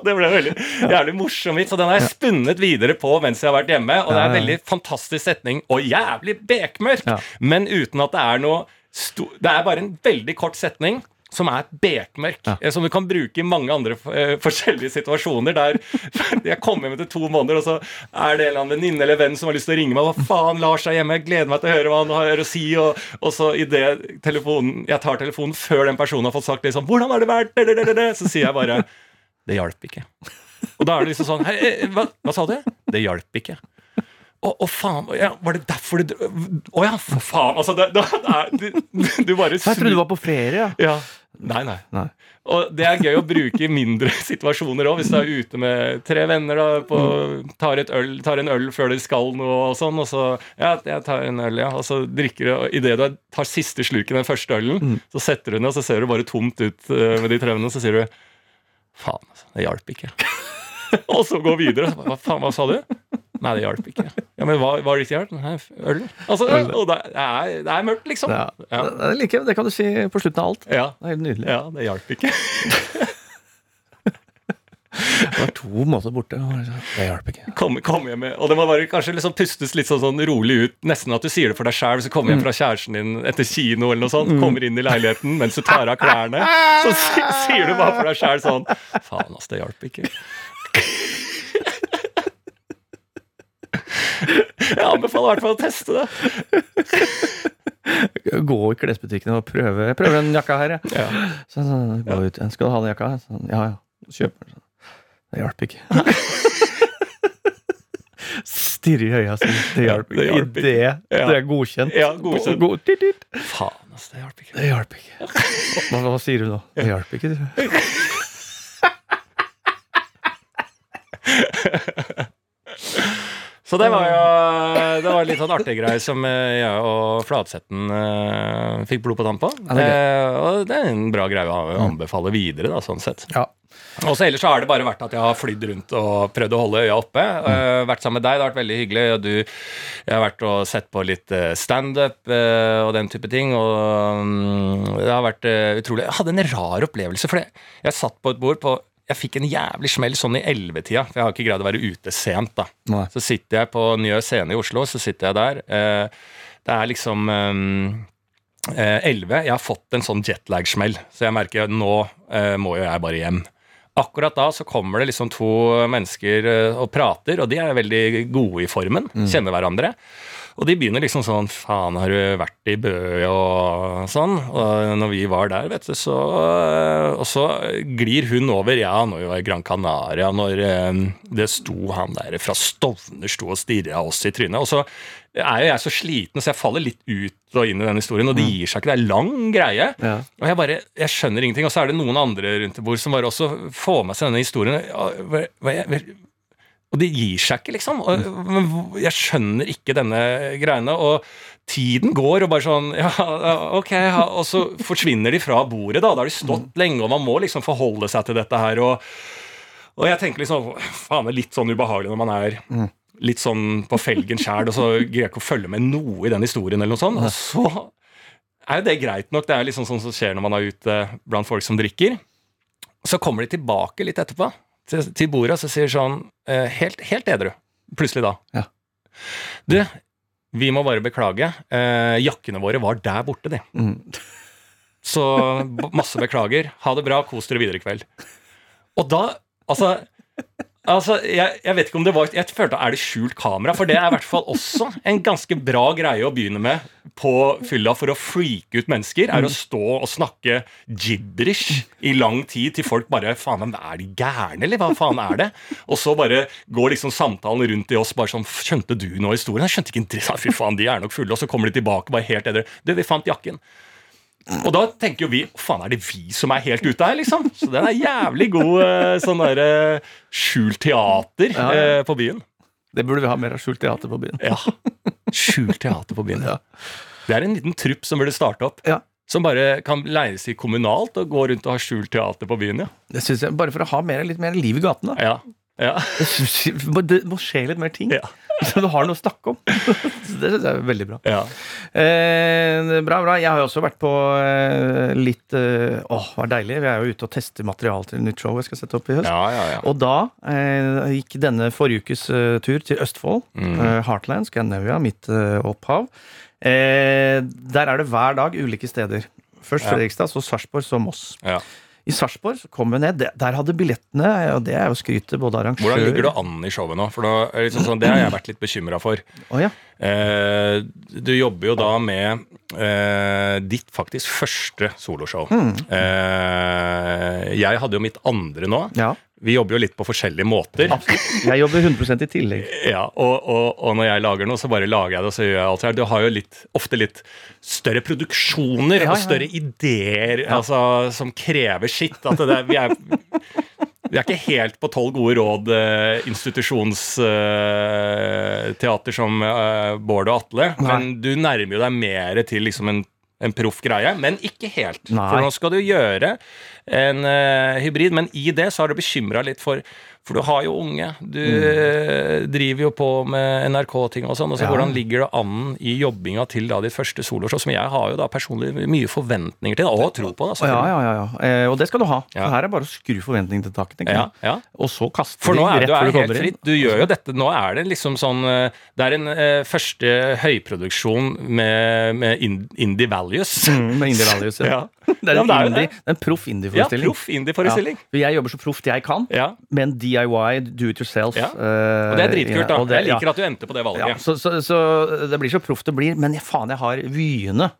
Det ble en veldig jævlig morsom vits, og den har jeg spunnet videre på mens jeg har vært hjemme. Og det er en veldig fantastisk setning, og jævlig bekmørk, Ja. men uten at det er noe Det er bare en veldig kort setning. Som er bekmørk, Ja. eh, som du kan bruke i mange andre uh, forskjellige situasjoner. Der [LAUGHS] jeg kommer hjem etter to måneder, og så er det en eller annen venninne eller venn som har lyst til å ringe meg. Hva faen, Lars er hjemme, jeg gleder meg til å høre hva han har å si. Og, og så idet Jeg tar telefonen før den personen har fått sagt liksom 'Hvordan har det vært?' Så sier jeg bare det hjalp ikke. Og da er det liksom sånn hva, hva sa du? Det hjalp ikke. Å, å, faen. Ja, var det derfor du Å ja, for faen. Altså, det, det er, du, [LAUGHS] bare Jeg trodde du var på ferie, ja. Ja. Nei, nei. Nei. Og det er gøy å bruke i mindre [LAUGHS] situasjoner òg. Hvis du er ute med tre venner, da, på, tar, et øl, tar en øl før dere skal noe og sånn, og så Ja, jeg tar en øl, ja. Og så drikker du, idet du tar siste slurken den første ølen, så setter du den, og så ser du bare tomt ut eh, med de tre vennene, og så sier du Faen, altså. Det hjalp ikke. [LAUGHS] og så gå videre. Hva faen, hva sa du? Nei, det hjalp ikke. Ja, Men hva var det ikke hjalp? Nei, øl. Altså, og det er, det er mørkt, liksom. Ja. Ja. Det, liker jeg. det kan du si på slutten av alt. Ja, Det er helt nydelig. ja det hjalp ikke. [LAUGHS] Det var to måter borte. Det hjalp ikke. Kom, kom hjem med, og det må bare kanskje liksom pustes litt sånn, sånn rolig ut, nesten at du sier det for deg sjæl. Så kommer hjem fra kjæresten din etter kino eller noe sånt, kommer inn i leiligheten mens du tar av klærne. Så sier du bare for deg sjæl sånn Faen, ass, det hjalp ikke. [LAUGHS] Jeg anbefaler i hvert fall å teste det. Gå i klesbutikken og prøve Jeg prøver den jakka her, jeg. Ja. Så, så, gå ut. Skal du ha den jakka? Så, ja, ja. Kjøp den. Det hjalp ikke. Stirre i øya sine. Det hjalp ikke. I det, det er godkjent. Ja, godkjent. God, dit, dit. Faen, altså. det hjalp ikke. Det hjalp ikke. Hva, hva sier du nå? Det hjalp ikke. du. [LAUGHS] Så det var jo det var litt sånn artig greie som eh, jeg og Flatsetten eh, fikk blod på tann på. Ja, det Eh, og det er en bra greie å anbefale videre, da, sånn sett. Ja. Og så ellers så har det bare vært at jeg har flydd rundt og prøvd å holde øya oppe. Uh, vært sammen med deg, det har vært veldig hyggelig. Og du, jeg har vært og sett på litt eh, standup uh, og den type ting. Og um, det har vært uh, utrolig Jeg hadde en rar opplevelse, for jeg satt på et bord på Jeg fikk en jævlig smell sånn i ellevetida, for jeg har ikke greid å være ute sent, da. Nei. Så sitter jeg på Njø scene i Oslo, så sitter jeg der. Eh, det er liksom eh, 11. Jeg har fått en sånn jetlag-smell, så jeg merker at nå eh, må jo jeg bare hjem. Akkurat da så kommer det liksom to mennesker eh, og prater, og de er veldig gode i formen, kjenner hverandre. Og de begynner liksom sånn Faen, har du vært i Bø og sånn? Og når vi var der, vet du, så Og så glir hun over. Ja, når vi var i Gran Canaria, når eh, det sto han der fra Stovner sto og stirra oss i trynet. Og så er jo jeg så sliten, så jeg faller litt ut og inn i den historien, og det gir seg ikke. Det er lang greie. Ja. Og jeg bare, jeg skjønner ingenting. Og så er det noen andre rundt det bord som bare også får med seg denne historien. Hva- hva- jeg- Og de gir seg ikke, liksom. Og, men jeg skjønner ikke denne greiene. Og tiden går, og bare sånn Ja, [LAUGHS] ja, ok. Ja, og så forsvinner de fra bordet, da. Da har de stått lenge, og man må liksom forholde seg til dette her. Og, og jeg tenker liksom Faen, det er litt sånn ubehagelig når man er litt sånn på felgen sjæl, og så greier jeg ikke å følge med noe i den historien, eller noe sånt. Og så er jo det greit nok. Det er liksom sånn som skjer når man er ute blant folk som drikker. Så kommer de tilbake litt etterpå til, til bordet så sier sånn eh, helt, helt edru, plutselig da. Ja. Du, vi må bare beklage. Eh, jakkene våre var der borte, de. Mm. Så masse beklager. Ha det bra, kos dere videre i kveld. Og da, altså Altså, jeg, jeg vet ikke om det var Jeg følte er det skjult kamera? For det er i hvert fall også en ganske bra greie å begynne med på fylla for å freake ut mennesker. Er å stå og snakke gibberish i lang tid til folk bare Faen, men er de gærne, eller hva faen er det? Og så bare går liksom samtalen rundt i oss bare sånn Skjønte du nå historien? Jeg skjønte ikke dritt. Fy faen, de er nok fulle. Og så kommer de tilbake bare helt edru. Du, vi fant jakken. Og da tenker jo vi faen, er det vi som er helt ute her, liksom? Så den er jævlig god eh, sånn derre skjult teater Ja, ja. eh, på byen. Det burde vi ha mer av skjult teater på byen. Ja. Skjult teater på byen. Ja. Det er en liten trupp som burde starte opp. Som bare kan leies i kommunalt og gå rundt og ha skjult teater på byen, ja. Det synes jeg, Bare for å ha mer, litt mer liv i gatene. Ja. Ja. Det må- skje litt mer ting. Ja. [LAUGHS] Så du har noe å snakke om. Det synes jeg er veldig bra. ja. Eh, bra, bra. Jeg har jo også vært på eh, litt eh, Åh, det var deilig. Vi er jo ute og tester materiale til nytt show jeg skal sette opp i høst. ja, ja, ja. Og da eh, gikk denne forrige ukes eh, tur til Østfold. Mm. eh, Heartland, Scandinavia, mitt opphav. Eh, der er det hver dag ulike steder. Først Fredrikstad, så Sarpsborg, så Moss. I Sarpsborg så kom vi ned. Der- hadde billettene, og det er jo skrytet både arrangør Hvordan ligger du an i showet nå? For nå, liksom sånn, Det har jeg vært litt bekymra for. Oh, ja. Eh, du jobber jo da med eh, ditt faktisk første soloshow. Mm. Eh, jeg hadde jo mitt andre nå. ja. Vi jobber jo litt på forskjellige måter. Absolutt. Jeg jobber 100% i tillegg. [LAUGHS] Ja, og, og, og når jeg lager noe, så bare lager jeg det, og så gjør jeg alt det her. Du har jo litt, ofte litt større produksjoner Ja, ja. og større ideer altså, som krever sitt. At det, der- vi er vi er ikke helt på tolv gode råd eh, institusjonsteater som eh, Bård og Atle, Nei. men du nærmer jo deg mer til liksom en, en proff greie, men ikke helt. Nei. For nå skal du gjøre en eh, hybrid, men i det så har du bekymra litt for For du har jo unge. Du Mm. eh, driver jo på med NRK-ting og sånn. og så Ja. Hvordan ligger det an i jobbinga til da ditt første soloshow, som jeg har jo da personlig mye forventninger til, og tro på. da, Ja, ja, ja, ja. Eh, og det skal du ha. Ja. For her er bare å skru forventningene til taket. tenker jeg. ja. Og så kaste For før de kommer rett du før er du helt kommer inn. fritt. Du gjør jo dette Nå er det liksom sånn eh, Det er en eh, første høyproduksjon med, med indie values. Mm, med Indie ja. [LAUGHS] ja. Ja. Det er Ja, en, det er indie, det. det er en proff indie-forestilling. proff indie-forestilling. Ja. Jeg jobber så proft jeg kan, Ja. en DIY, do it yourself. Ja. eh, Og det er dritkult, da. det- Jeg liker at du endte på det valget. Ja, så, så, så det blir så proft det blir, men jeg, faen, jeg har vyene.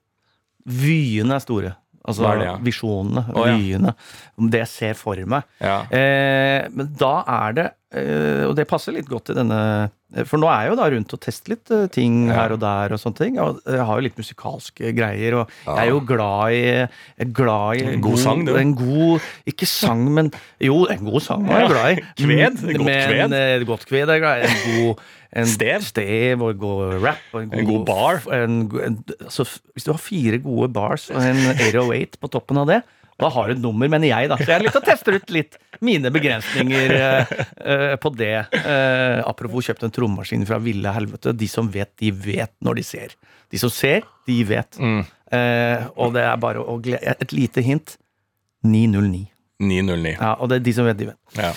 Vyene er store. Altså er det, ja? visjonene, oh, ja. vyene. Det jeg ser for meg. Ja. Eh, men da er det eh, Og det passer litt godt til denne eh, For nå er jeg jo da rundt og tester litt eh, ting her og der og sånne ting. Og jeg har jo litt musikalske greier, og jeg er jo glad i, glad i En god sang, du. En god Ikke sang, men Jo, en god sang er jeg glad i. [LAUGHS] Kved, godt men, kved. eh, Godt kved er jeg glad i. En god en Stev. stev og god rap. Og en, En god bar. En, en, altså, hvis du har fire gode bars og en 808 på toppen av det, da har du et nummer, mener jeg, da. Så jeg har lyst til å teste ut litt mine begrensninger eh, på det. Uh, apropos kjøpt en trommemaskin fra ville helvete. De som vet, de vet når de ser. De som ser, de vet. Mm. Uh, og det er bare å glede Et lite hint. 909. 909. Ja, og det er de som vet, de vet. Ja.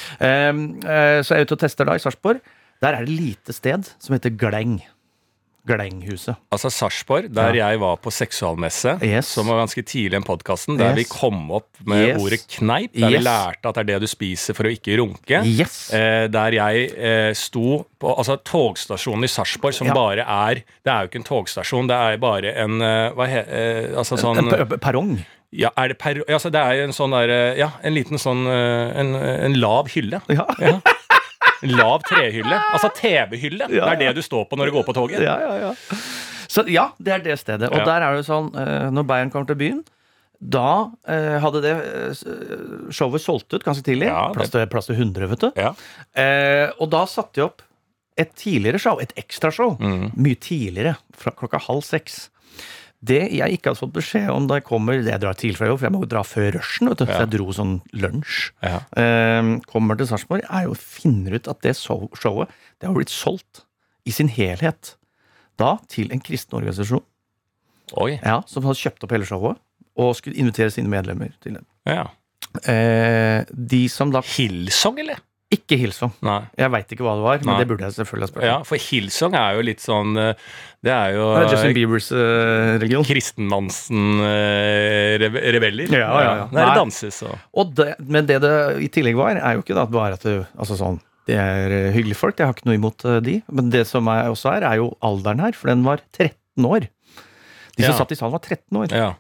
Så jeg er ute og tester da i Sarpsborg. Der er det lite sted som heter Gleng. Glenghuset. Altså Sarpsborg, der jeg var på seksualmesse, Yes. som var ganske tidlig i podkasten, der Yes. vi kom opp med Yes. ordet kneip, der vi lærte at det er det du spiser for å ikke runke. Eh, der jeg eh, sto på altså togstasjonen i Sarpsborg, som Ja. bare er Det er jo ikke en togstasjon, det er bare en eh, Hva he, eh, Altså sånn En p- p- perrong. Ja, er det per, altså det er jo en sånn der eh, Ja, en liten sånn eh, En, en lav hylle. Ja. En lav trehylle. Altså TV-hylle. Det er det du står på når du går på toget. ja, ja, ja. Så ja, det er det stedet. Og der er det sånn, eh, når Bayern kommer til byen da eh, hadde det eh, showet solgt ut ganske tidlig. Ja, plass, til, plass til 100, vet du. Ja. Eh, og da satte de opp et tidligere show, et ekstrashow, Mm. mye tidligere, fra klokka halv seks. Det jeg ikke hadde fått beskjed om da jeg kommer Jeg drar tidlig fra jobb, for jeg må jo dra før rushen. vet du, Ja. Så jeg dro sånn lunsj. Ja. Eh, kommer til Sarpsborg, er jo finner ut at det showet Det har blitt solgt i sin helhet. Da til en kristen organisasjon Oi. ja, som hadde kjøpt opp hele showet og skulle invitere sine medlemmer til det. Ja. Eh, de som da Hillsong, eller? Ikke Hillsong. Nei. Jeg veit ikke hva det var, men Nei. det burde jeg selvfølgelig ha spurt. Ja, for Hillsong er jo litt sånn eh, Det er jo Det er Justin Biebers uh, religion. kristendansen-rebeller. Ja, ja, ja. Nei. det danses og Og det, men det det i tillegg var, er jo ikke da bare at det, altså sånn, det er eh, hyggelige folk, jeg har ikke noe imot de. Men det som er, også er, er jo alderen her, for den var 13 år. De som Ja. satt i salen, var 13 år. Ja.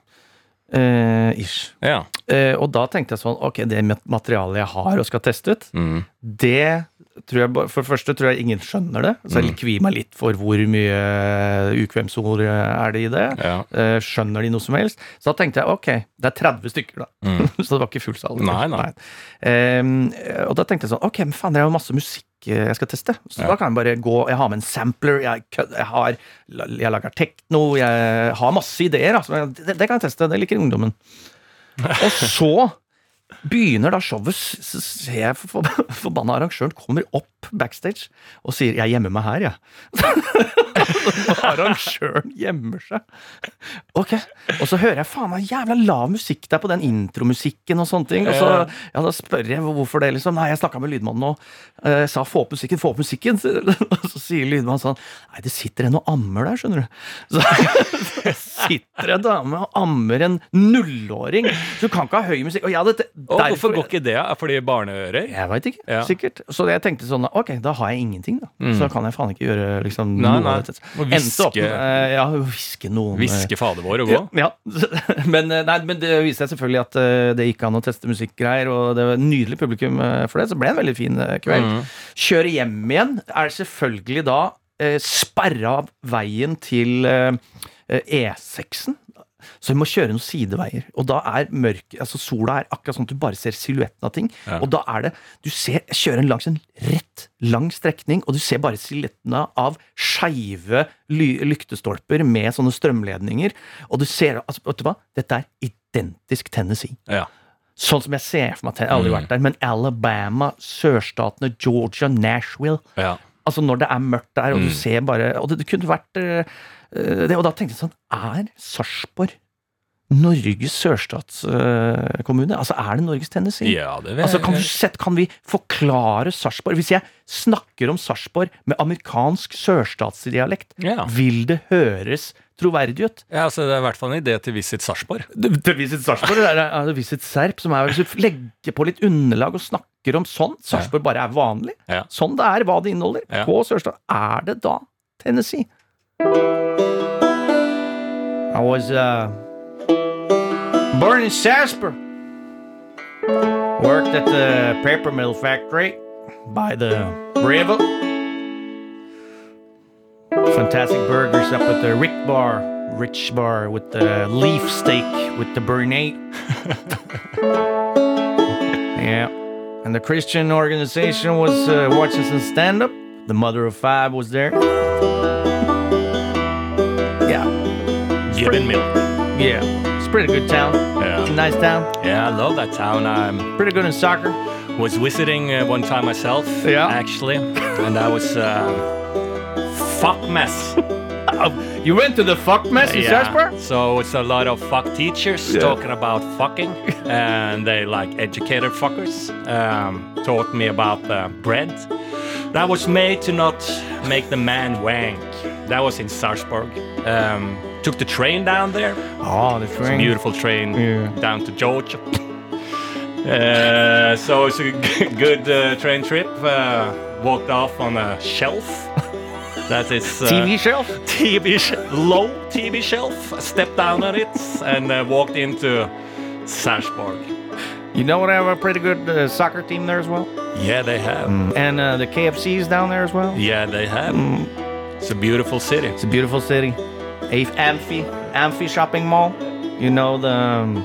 Eh, ish. ja. Eh, og da tenkte jeg sånn, ok, det materialet jeg har og skal teste ut, Mm. det tror jeg, For det første tror jeg ingen skjønner det, så jeg kvier meg litt for hvor mye ukvemsord er det i det. ja. Eh, skjønner de noe som helst? Så da tenkte jeg ok, det er 30 stykker, da. [LAUGHS] så det var ikke full sal. Mm. Ehm, og da tenkte jeg sånn ok, men faen, det er jo masse musikk jeg skal teste. Så Ja. da kan jeg bare gå Jeg har med en sampler, jeg, jeg har Jeg lager tekno, jeg har masse ideer. Altså. Det, det kan jeg teste. Det liker ungdommen. [LAUGHS] Og så begynner da showet, s- s- ser jeg for- for- forbanna arrangøren kommer opp backstage og sier 'jeg gjemmer meg her', jeg. [LAUGHS] arrangøren gjemmer seg. Ok, Og så hører jeg faen meg jævla lav musikk der på den intromusikken og sånne ting. Og så ja, da spør jeg hvorfor det, liksom. Nei, jeg snakka med lydmannen og uh, sa 'få opp musikken', få opp musikken. [LAUGHS] og så sier lydmannen sånn Nei, det sitter en og ammer der, skjønner du. Så, [LAUGHS] sitter en dame og ammer en nullåring. Så du kan ikke ha høy musikk. Og ja, hadde te- Og hvorfor går ikke det? Fordi barneører? jeg veit ikke. Ja. Sikkert. Så jeg tenkte sånn Ok, da har jeg ingenting, da. Så da kan jeg faen ikke gjøre liksom, Mm. Nei, noe nei. av dette. Opp hviske- med eh, Ja, hviske noen eh, Hviske fader vår og gå? Ja. [LAUGHS] Men, eh, nei, men det viste seg selvfølgelig at eh, det gikk an å teste musikkgreier, og det var nydelig publikum eh, for det, så det ble en veldig fin eh, kveld. Mm. Kjøre hjem igjen er selvfølgelig da eh, sperra av veien til eh, eh, E6-en. Så vi må kjøre noen sideveier. Og da er mørk, altså sola er akkurat sånn at du bare ser silhuetten av ting. Ja. Og da er det Du ser, kjører langs en rett, lang strekning, og du ser bare silhuettene av skeive ly lyktestolper med sånne strømledninger. Og du ser altså, Vet du hva? Dette er identisk Tennessee. Ja. Sånn som jeg ser for meg jeg har aldri vært der, men Alabama, sørstatene, Georgia, Nashville Ja. Altså når det er mørkt der, og Mm. du ser bare Og det, det kunne vært eh, eh, det, Og da tenkte jeg sånn Er Sarpsborg Norges sørstatskommune? altså er det Norges Tennessee? ja, det vil Altså, kan, du sett, kan vi forklare Sarpsborg? Hvis jeg snakker om Sarpsborg med amerikansk sørstatsdialekt, Ja. vil det høres troverdig ut? ja, altså, Det er i hvert fall en idé til Visit Sarpsborg. Til Visit Sarpsborg det er er det Visit Serp, som er hvis du legger på litt underlag og snakker om sånn, Sarpsborg bare er vanlig, Ja. sånn det er, hva det inneholder, Ja. på Sørstad, er det da Tennessee? I was uh, born in Sarpsborg. Worked at the paper mill factory by the river. Fantastic burgers up at the Rick Bar, Rich Bar with the leaf steak with the Bernate. [LAUGHS] yeah. And the Christian organization was uh, watching some stand up. The mother of five was there. Yeah. Gibbon Mill. Yeah. It's a pretty good town. Yeah. Nice town. Yeah, I love that town. I'm Pretty good in soccer. was visiting uh, one time myself, Yeah. actually, and I was uh, fuck mess. [LAUGHS] You went to the fuck mess in Sarpsborg? So it's a lot of fuck teachers Yeah. talking about fucking, [LAUGHS] and they like educated fuckers. Um, taught me about uh, bread that was made to not make the man wank. That was in Sarpsborg. Um, took the train down there. Oh, the train. Beautiful train Yeah. down to Georgia. Uh, so it's a good uh, train trip. Uh, walked off on a shelf. That is uh, TV shelf? TV sh- low TV shelf. Stepped down on it and uh, walked into Sarpsborg. You know what? I have a pretty good uh, soccer team there as well. Yeah, they have. And uh, the KFC's down there as well. Yeah, they have. It's a beautiful city. It's a beautiful city. Amphi, Amphi shopping mall. You know the. um,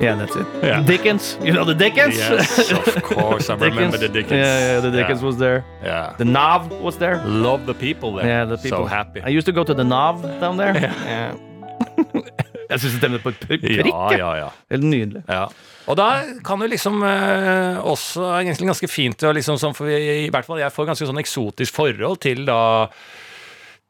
yeah, that's it. Yeah. Dickens. You know the Dickens? Yes, of course. I [LAUGHS] remember the Dickens. Yeah, yeah, the Dickens Yeah. was there. Yeah. The Nav was there. Love the people there. Yeah, the people. So happy. I used to go to the Nav down there. Yeah. [LAUGHS] Jeg syns det stemmer på prikk. Ja, ja, ja. Helt nydelig. Ja. Og da kan du liksom eh, også egentlig ganske fint liksom sånn, for vi, I hvert fall jeg får ganske sånn eksotisk forhold til da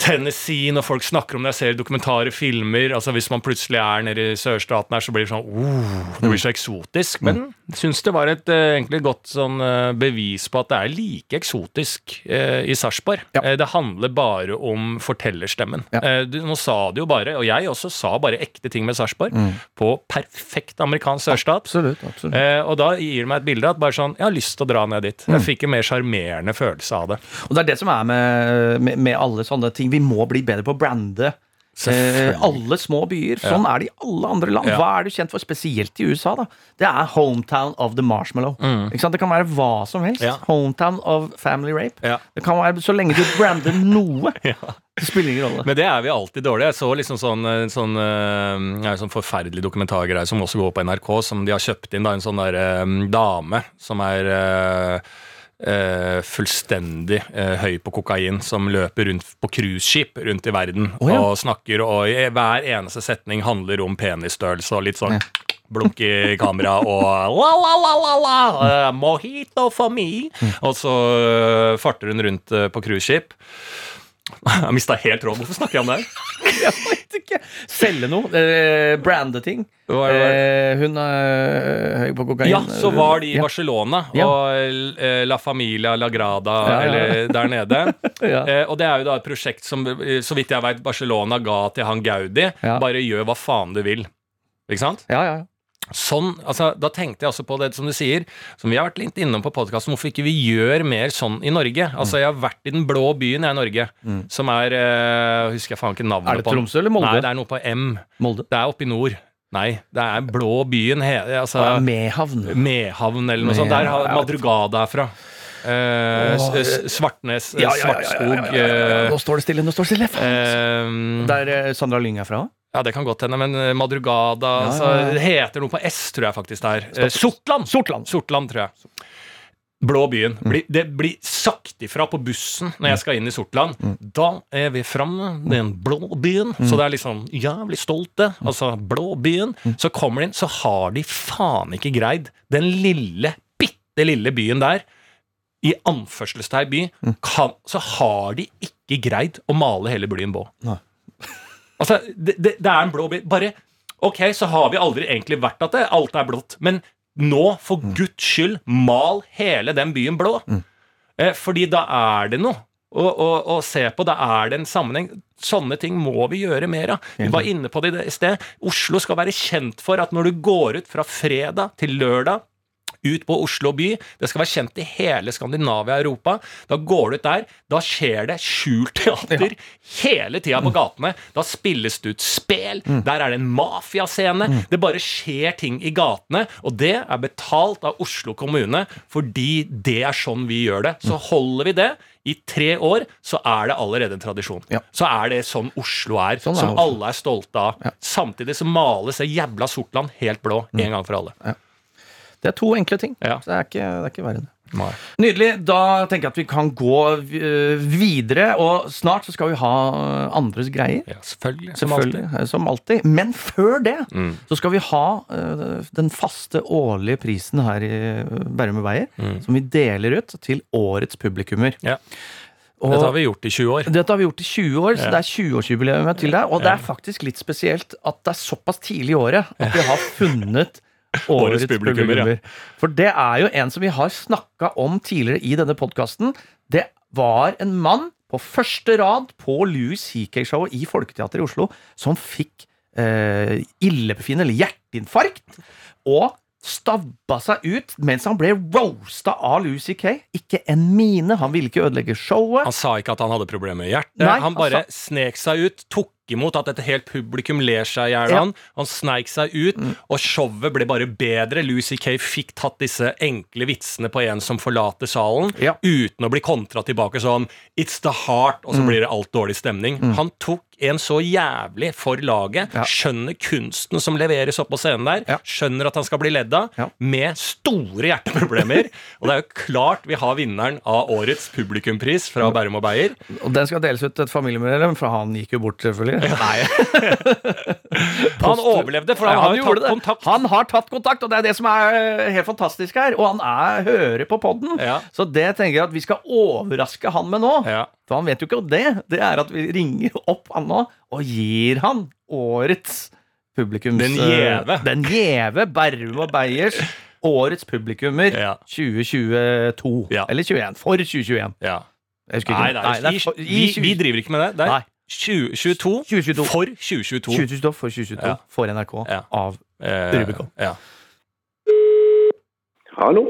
Tennessee, når folk snakker om det, jeg ser dokumentarer, filmer altså Hvis man plutselig er nede i sørstaten her, så blir det sånn oh, Det blir så eksotisk. Men jeg syns det var et eh, egentlig godt sånn eh, bevis på at det er like eksotisk eh, i Sarpsborg. Ja. Det handler bare om fortellerstemmen. Ja. Du, nå sa du jo bare, og jeg også sa bare ekte ting med Sarpsborg, på perfekt amerikansk sørstat. Absolutt. absolutt. Eh, og da gir det meg et bilde at bare sånn, jeg har lyst til å dra ned dit. Jeg fikk en mer sjarmerende følelse av det. Og det er det som er med, med, med alle sånne ting. Vi må bli bedre på å brande. Eh, alle små byer. Sånn er det i alle andre land. Ja. Hva er du kjent for, spesielt i USA? da? Det er hometown of the marshmallow. Ikke sant? Det kan være hva som helst. Mm. Ja. Hometown of family rape. Ja. Det kan være Så lenge du brander noe, [LAUGHS] det spiller ingen rolle. Men det er vi alltid dårlige. Jeg så liksom sånn, eh, sånn, ja, sånn forferdelig dokumentargreie som også går på NRK, som de har kjøpt inn. da, En sånn der, um, dame som er eh, eh, fullstendig uh, høy på kokain, som løper rundt på cruiseskip rundt i verden oh, ja. og snakker, og i hver eneste setning handler om penisstørrelse og litt sånn blunk i kamera og la, la, la, la, la, uh, mojito for me. Og så farter hun rundt på cruiseskip. [LAUGHS] Jeg mista helt råd. Hvorfor snakker jeg om det her? [LAUGHS] Vet ikke. Selge noe. Eh, brande ting. Hva er det? Eh, hun er høy på kokain. Ja, så var de i Ja. Barcelona Ja. og eh, La Familia La Grada Ja, ja. eller der nede. [LAUGHS] Ja. Eh, og det er jo da et prosjekt som, eh, så vidt jeg vet, Barcelona ga til han Gaudi. Ja. Bare gjør hva faen du vil. Ikke sant? Ja, ja, ja. Sånn, altså, Da tenkte jeg også på det som du sier, som vi har vært litt innom på podkasten, hvorfor ikke vi gjør mer sånn i Norge? Altså, Jeg har vært i den blå byen jeg i Norge, som er uh, Husker jeg faen ikke navnet Er det. Tromsø eller Molde? Nei, det er noe på M. Molde. Det er oppe i nord. Nei, det er blå byen. Altså, Ja, Mehavn. Mehavn eller noe sånt. Der har. Madrugada er fra. Eh, Svartnes, Ja, ja, Svartskog ja. eh, Nå står det stille, nå står det stille. eh, Der eh, Sandra Lyng er fra? Ja, det kan godt hende, men eh, Madrugada Ja, altså, ja, ja. Det heter noe på S, tror jeg faktisk det er. Eh, Sortland! Sortland. Sortland, tror jeg. Blå byen. Blir, det blir sagt ifra på bussen når jeg skal inn i Sortland. Da er vi framme, den blå byen. Så det er liksom jævlig stolte. Altså, blå byen. Så kommer de inn, så har de faen ikke greid den lille, bitte lille byen der. I anførselstegn by, kan, så har de ikke greid å male hele byen blå. Nei. Altså, det, det, det er en blå by. Bare Ok, så har vi aldri egentlig vært at det, alt er blått. Men nå, for guds skyld, mal hele den byen blå. Eh, fordi da er det noe å, å, å se på. Da er det en sammenheng. Sånne ting må vi gjøre mer av. Vi var inne på det i sted. Oslo skal være kjent for at når du går ut fra fredag til lørdag ut på Oslo by. Det skal være kjent i hele Skandinavia og Europa. Da går du ut der, da skjer det skjult teater hele tida på gatene. Da spilles det ut spel, der er det en mafiascene. Det bare skjer ting i gatene, og det er betalt av Oslo kommune fordi det er sånn vi gjør det. Så holder vi det. I tre år så er det allerede en tradisjon. Ja. Så er det sånn Oslo er, Sånn er som Oslo. alle er stolte av. Ja. Samtidig så males det jævla Sortland helt blå en gang for alle. Det er to enkle ting. Ja. Så det er ikke, det er ikke verre enn det. Nei. Nydelig. Da tenker jeg at vi kan gå øh, videre. Og snart så skal vi ha øh, andres greier. Ja, selvfølgelig. Som alltid. Eh, som alltid. Men før det Mm. så skal vi ha den faste årlige prisen her i Bærum og Beyer, som vi deler ut til årets publikummer. Mm. Ja. Og Dette har vi gjort i 20 år. dette har vi gjort i 20 år, så Ja. det er 20-årsjubileet til deg. Og det er faktisk litt spesielt at det er såpass tidlig i året at vi har [LAUGHS] funnet [LAUGHS] årets publikummer, ja. For det er jo en som vi har snakka om tidligere i denne podkasten. Det var en mann på første rad på Louis CK-showet i Folketeatret i Oslo som fikk eh, illebefinnende eller hjerteinfarkt. Og stabba seg ut mens han ble roasta av Louis CK. Ikke en mine. Han ville ikke ødelegge showet. Han sa ikke at han hadde problemer med hjertet. Nei, han bare han snek seg ut, tok imot at et helt publikum ler seg i hjel. Ja. Han, han sneik seg ut, og showet ble bare bedre. Lucy Kay fikk tatt disse enkle vitsene på en som forlater salen, Ja. uten å bli kontra tilbake sånn It's the heart, og så blir det alt dårlig stemning. Han tok en så jævlig for laget, Ja. skjønner kunsten som leveres opp på scenen der, Ja. skjønner at han skal bli ledd av, med store hjerteproblemer. og det er jo klart vi har vinneren av årets publikumpris fra Bærum og Beyer. Og den skal deles ut til et familiemedlem, for han gikk jo bort, selvfølgelig. Nei. [LAUGHS] Han overlevde, for han Ja, har jo gjorde tatt kontakt. Han har tatt kontakt, og det er det som er eh, helt fantastisk her. Og han er hører på podden. Ja. Så det tenker jeg at vi skal overraske han med nå. Ja. For han vet jo ikke om det. Det er at vi ringer opp han nå og gir han årets publikums... Den gjeve. eh, Den gjeve Berrum og Beyers årets publikummer Ja. 2022. Ja. Eller 21. For 2021. Ja. Jeg husker ikke. Nei, nei, det vi, for- vi, 20 vi driver ikke med det. Det er Nei. 2022 2022. for 2022. 2022 for 2022 Ja. for NRK Ja. av Eh, Rubicon. Ja. Hallo?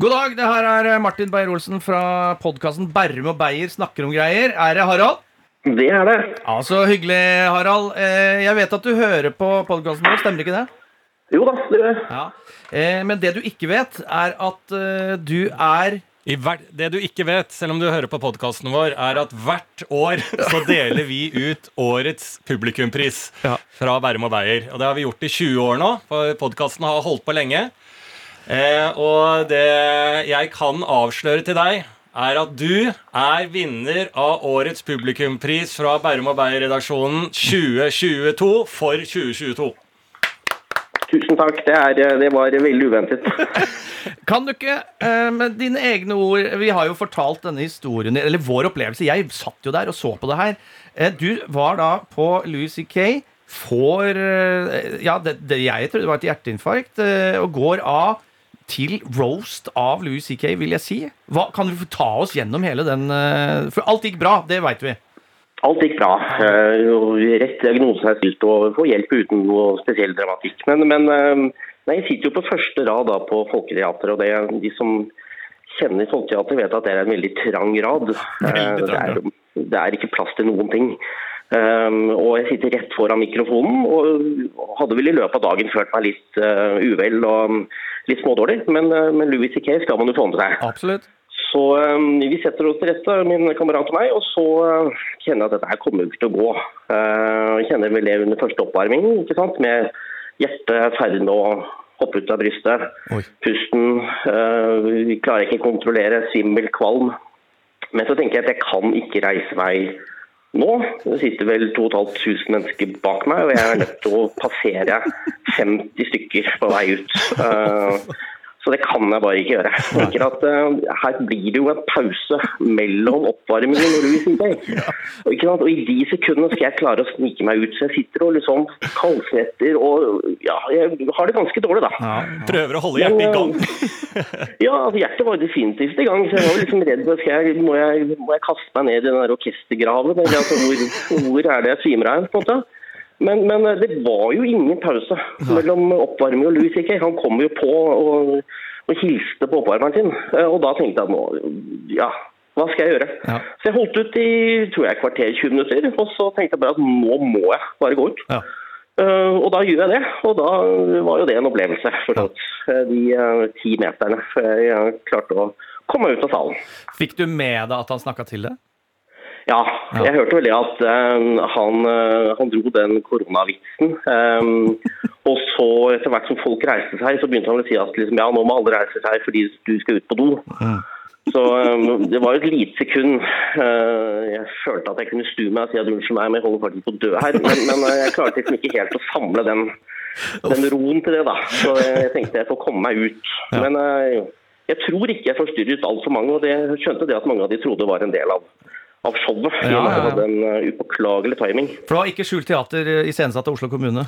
God dag, det her er Martin Beyer-Olsen fra podkasten Berrum og Beyer snakker om greier. Er det Harald? Det er det. Ja, Så hyggelig, Harald. Eh, Jeg vet at du hører på podkasten vår, stemmer ikke det? Jo da, det gjør jeg. Ja. Eh, Men det du ikke vet, er at eh, du er I hver, det du ikke vet, selv om du hører på podkasten vår, er at hvert år så deler vi ut årets publikumpris Ja. fra Bærum og Beyer. Og det har vi gjort i 20 år nå, for podkasten har holdt på lenge. Eh, og det jeg kan avsløre til deg, er at du er vinner av årets publikumpris fra Bærum og Beyer-redaksjonen 2022 for 2022. Tusen takk. Det, er, det var veldig uventet. [LAUGHS] Kan du ikke, eh, med dine egne ord Vi har jo fortalt denne historien, eller vår opplevelse. Jeg satt jo der og så på det her. Eh, Du var da på Louis C.K. Får eh, Ja, det, det jeg trodde var et hjerteinfarkt, eh, og går av til roast av Louis C.K., vil jeg si. Hva, kan du ta oss gjennom hele den eh, For alt gikk bra, det veit vi. Alt gikk bra. Eh, Rett diagnose er stilt og får hjelp uten noe spesiell dramatikk. Men, men eh, nei, jeg sitter jo på første rad da på Folketeatret, og det, de som kjenner Folketeatret, vet at det er en veldig trang rad. [LAUGHS] Veldig det, er, det er ikke plass til noen ting. Um, og jeg sitter rett foran mikrofonen og hadde vel i løpet av dagen følt meg litt uvel og litt smådårlig. Men, uh, men Louis C.K. skal man jo få med seg. Absolutt. Så um, vi setter oss til rette, min kamerat og meg, og så uh, kjenner jeg at dette her kommer ikke til å gå. Jeg kjenner vel det under første oppvarming, ikke sant? med hjertet ferdig med å hoppe ut av brystet. Oi. Pusten Vi klarer ikke å kontrollere, svimmel, kvalm. Men så tenker jeg at jeg kan ikke reise meg nå. Det sitter vel 2500 mennesker bak meg, og jeg er nødt til å passere 50 stykker på vei ut. [LAUGHS] Eh, så det kan jeg bare ikke gjøre. Jeg tenker at uh, Her blir det jo en pause mellom oppvarmingen og Louis CK. [LAUGHS] Og, og I de sekundene skal jeg klare å snike meg ut. Så jeg sitter og liksom kaldsvetter og ja, jeg har det ganske dårlig, da. Prøver å holde hjertet i gang. Ja, altså hjertet var definitivt i gang, så jeg var liksom redd for skal jeg, må, jeg, må jeg kaste meg ned i den der orkestergraven, eller altså, hvor, hvor er det jeg svimer av? på en måte? Men, men eh, det var jo ingen pause mellom oppvarming og Louis C.K. Han kom jo på og, og hilste på oppvarmeren sin, Eh, og da tenkte jeg nå, ja, hva skal jeg gjøre? Ja. Så jeg holdt ut i tror jeg, kvarter 20 minutter, og så tenkte jeg bare at nå må jeg bare gå ut. Ja. Uh, og da gjør jeg det, og da var jo det en opplevelse. Eh, de uh, ti meterne jeg klarte å komme meg ut av salen. Fikk du med deg at han snakka til deg? Ja, jeg hørte vel det at eh, han, eh, han dro den koronavitsen. Um, og så etter hvert som folk reiste seg, så begynte han å si at liksom, ja, nå må alle reise seg fordi du skal ut på do. Så um, det var jo et lite sekund uh, jeg følte at jeg kunne stu meg og si at unnskyld meg, men jeg holder faktisk på å dø her. Men, men jeg klarte liksom ikke helt å samle den, den roen til det, da. Så jeg tenkte jeg får komme meg ut. Men eh, jeg tror ikke jeg forstyrret altfor mange, og det skjønte det at mange av de trodde var en del av, av showet. i Ja, ja, ja. det hadde en eh, upåklagelig timing. For det var ikke Skjult teater eh, iscenesatt av Oslo kommune?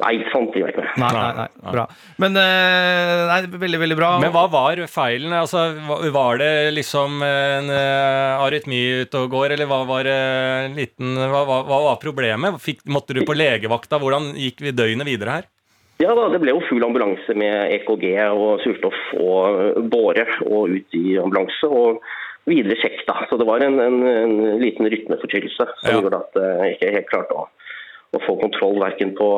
Nei, sant, gjør jeg ikke. Nei, nei, nei, bra. Men eh, nei, veldig, veldig bra. Men hva var feilen? Altså, var det liksom en arytmi ute og går, eller hva var, liten, hva, hva, hva var problemet? Fikk, måtte du på legevakta? Hvordan gikk vi døgnet videre her? Ja da, det ble jo full ambulanse med EKG og surstoff og båre og ut i ambulanse. og videre sjekk da. Så det var en, en, en liten rytmeforstyrrelse som Ja. gjorde at jeg ikke helt klarte å, å få kontroll verken på,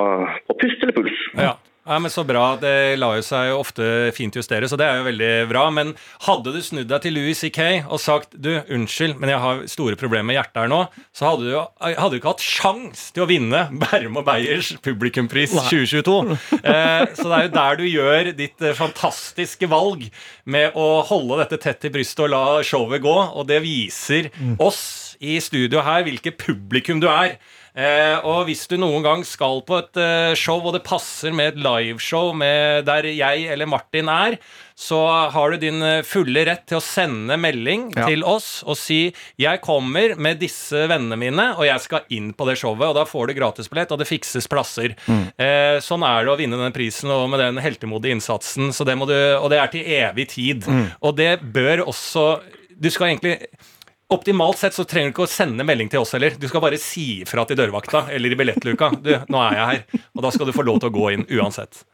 på pust eller puls. Ja. Ja, men Så bra. Det lar jo seg jo ofte fint justere, så det er jo veldig bra. Men hadde du snudd deg til Louis C.K. og sagt du, unnskyld, men jeg har store problemer med hjertet her nå, så hadde du hadde du ikke hatt sjans til å vinne Bærum og Beyers publikumpris 2022. Eh, så det er jo der du gjør ditt eh, fantastiske valg med å holde dette tett i brystet og la showet gå, og det viser oss i studio her hvilket publikum du er. Eh, og hvis du noen gang skal på et eh, show og det passer med et liveshow med- der jeg eller Martin er, så har du din eh, fulle rett til å sende melding Ja. til oss og si 'Jeg kommer med disse vennene mine, og jeg skal inn på det showet', og da får du gratisbillett, og det fikses plasser. Eh, sånn er det å vinne den prisen og med den heltemodige innsatsen, så det må du, og det er til evig tid. Og det bør også Du skal egentlig Optimalt sett så trenger du ikke å sende melding til oss heller. Du skal bare si ifra til dørvakta eller i billettluka. Du, nå er jeg her. Og da skal du få lov til å gå inn uansett.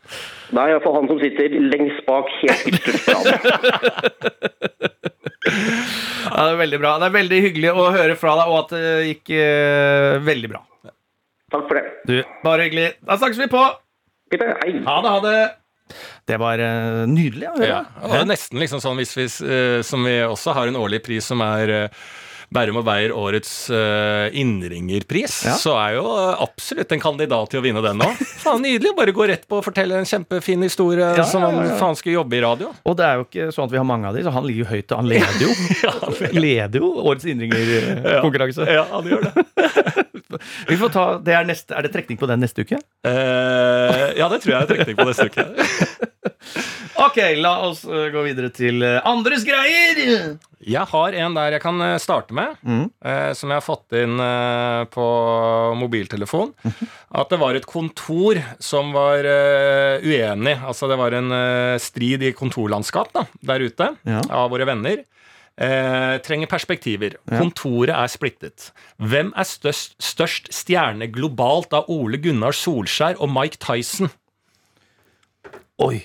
Det er iallfall han som sitter lengst bak, helt ytterst. [LAUGHS] Ja, det er veldig bra. Det er veldig hyggelig å høre fra deg, og at det gikk uh, veldig bra. Takk for det. Du, Bare hyggelig. Da snakkes vi på! Hei. Ha det, ha det! Det var eh, nydelig å høre. Ja, og det er nesten liksom sånn hvis vi, eh, som vi også har en årlig pris som er eh, Bærum og Beyer årets uh, innringerpris, Ja. så er jo absolutt en kandidat til å vinne den nå. Faen, nydelig. Bare gå rett på og fortelle en kjempefin historie Ja, som om ja. faen skulle jobbe i radio. Og det er jo ikke sånn at vi har mange av de, så han ligger jo høyt. Han leder jo. [LAUGHS] Han leder jo årets innringerkonkurranse. Ja, han gjør det. [LAUGHS] Vi får ta, det er, neste, er det trekning på den neste uke? Eh, ja, det tror jeg er trekning på neste uke. [LAUGHS] Ok, la oss eh, gå videre til eh, andres greier. Jeg har en der jeg kan eh, starte med, eh, som jeg har fått inn eh, på mobiltelefon. [LAUGHS] At det var et kontor som var eh, uenig. Altså det var en eh, strid i kontorlandskap da, der ute Ja. av våre venner. Eh, trenger perspektiver. Kontoret er splittet. Hvem er størst, størst stjerne globalt av Ole Gunnar Solskjær og Mike Tyson? Oi,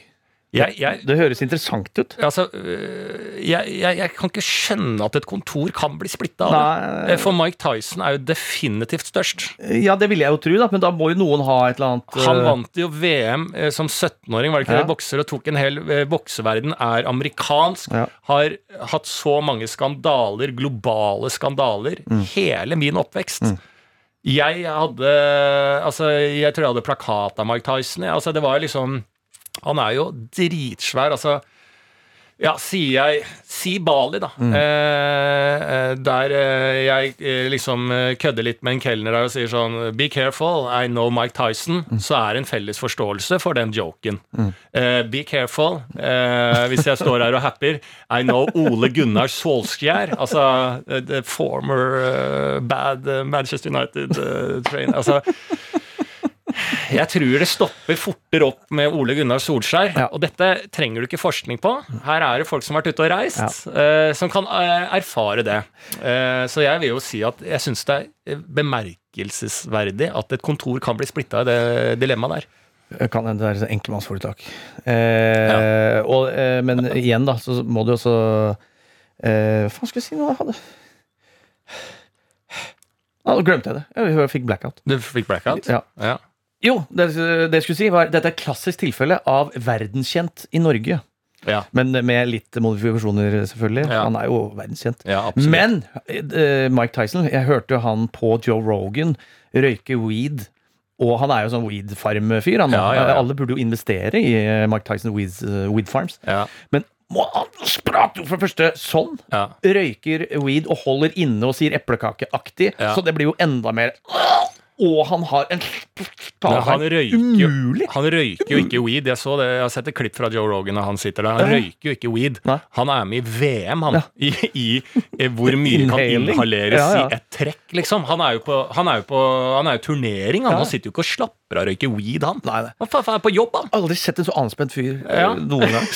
Jeg, jeg, det høres interessant ut. Altså, øh, jeg, jeg, kan ikke skjønne at et kontor kan bli splitta av det. Eh, For Mike Tyson er jo definitivt størst. Ja, det ville jeg jo tro, da, men da må jo noen ha et eller annet Han eh, vant jo VM eh, som 17-åring, var det ikke Ja. det? Bokser og tok en hel eh, bokseverden. Er amerikansk. Ja. Har hatt så mange skandaler, globale skandaler, Mm. hele min oppvekst. Jeg hadde Altså, jeg tror jeg hadde plakat av Mike Tyson. Altså, det var liksom Han er jo dritsvær. Altså ja, sier jeg Si Bali, da. Mm. Eh, eh, der eh, jeg eh, liksom eh, kødder litt med en kelner og sier sånn Be careful, I know Mike Tyson. Mm. Så er en felles forståelse for den joken. Eh, be careful. eh, hvis jeg står her og happer I know Ole Gunnar Solskjær. Altså the former uh, bad Manchester United uh, trainer. Altså jeg tror det stopper fortere opp med Ole Gunnar Solskjær. Ja. Og dette trenger du ikke forskning på. Her er det folk som har vært ute og reist, eh, som kan uh, erfare det. Uh, så jeg vil jo si at jeg syns det er bemerkelsesverdig at et kontor kan bli splitta i det dilemmaet der. Kan hende det er et enkeltmannsforetak. Eh, og, men igjen, da, så må du også Hva faen skulle jeg si nå? Jeg hadde Ja, Nå glemte jeg det. Jeg fikk blackout. Du fikk blackout? Ja. Ja. Jo, det, det jeg skulle si var dette er et klassisk tilfelle av verdenskjent i Norge. Ja, Men med litt modifikasjoner, selvfølgelig. Ja. Han er jo verdenskjent. ja. Men uh, Mike Tyson, jeg hørte jo han på Joe Rogan røyke weed. Og han er jo sånn ja, ja. Alle burde jo investere i eh, Mike Tyson weed, eh, weed Farms. ja, Men må- han sprate for det første sånn. ja. Røyker weed og holder inne og sier eplekakeaktig. Ja. Så det blir jo enda mer Og han har en han røyker Umulig! Han røyker jo ikke weed. Jeg så det, jeg har sett et klipp fra Joe Rogan og han sitter der. Han røyker jo ikke weed. Nei. Han er med i VM, han. Ja. i, i hvor mye kan inhaleres Ja, i ett trekk, liksom. Han er jo på, han er jo på han er jo turnering, han. Han sitter jo ikke og slapper av og røyker weed, han. Nei, nei. Han er på jobb, han! Aldri sett en så anspent fyr eh, Ja. noen gang. [LAUGHS]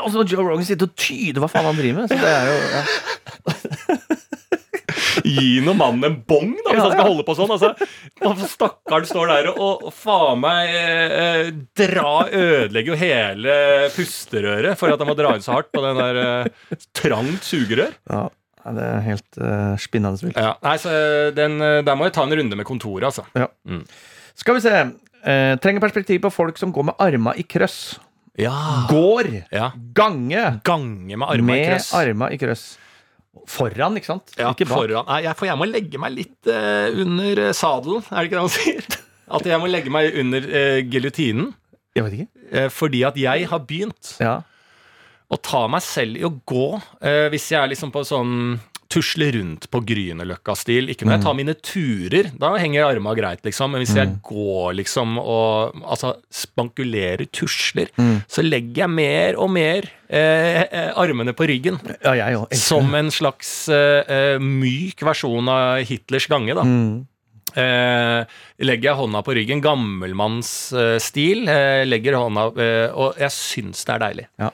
Og så Joe Rogan sitter og tyder hva faen han driver med. Så det er jo ja. [LAUGHS] Gi nå mannen en bong, da, hvis Ja, han skal ja. holde på sånn. Altså, Stakkaren står der og, og faen meg eh, dra Ødelegger jo hele pusterøret for at han må dra ut så hardt på den der eh, trangt sugerør. ja. Det er helt uh, spinnende vilt. Ja, nei, så eh, den, eh, Der må jeg ta en runde med kontoret, altså. Skal vi se. Eh, trenger perspektiv på folk som går med arma i krøss. Ja. Går! ja. Gange! Gange med arma i med arma i krøss. Foran, ikke sant? Ja, ikke foran. Nei, jeg, for jeg må legge meg litt eh, under eh, sadelen, er det ikke det han sier? [LAUGHS] At jeg må legge meg under uh, giljotinen. Jeg vet ikke. eh, fordi at jeg har begynt Ja. å ta meg selv i å gå eh, hvis jeg er liksom på sånn tusle rundt på Grünerløkka-stil. Ikke når jeg tar mine turer, da henger arma greit, liksom. Men hvis jeg går liksom og altså spankulerer, tusler, så legger jeg mer og mer eh, eh, armene på ryggen. ja, jeg òg. Som en slags eh, eh, myk versjon av Hitlers gange, da. Eh, legger jeg hånda på ryggen, gammelmannsstil, eh, legger hånda eh, Og jeg syns det er deilig. Ja.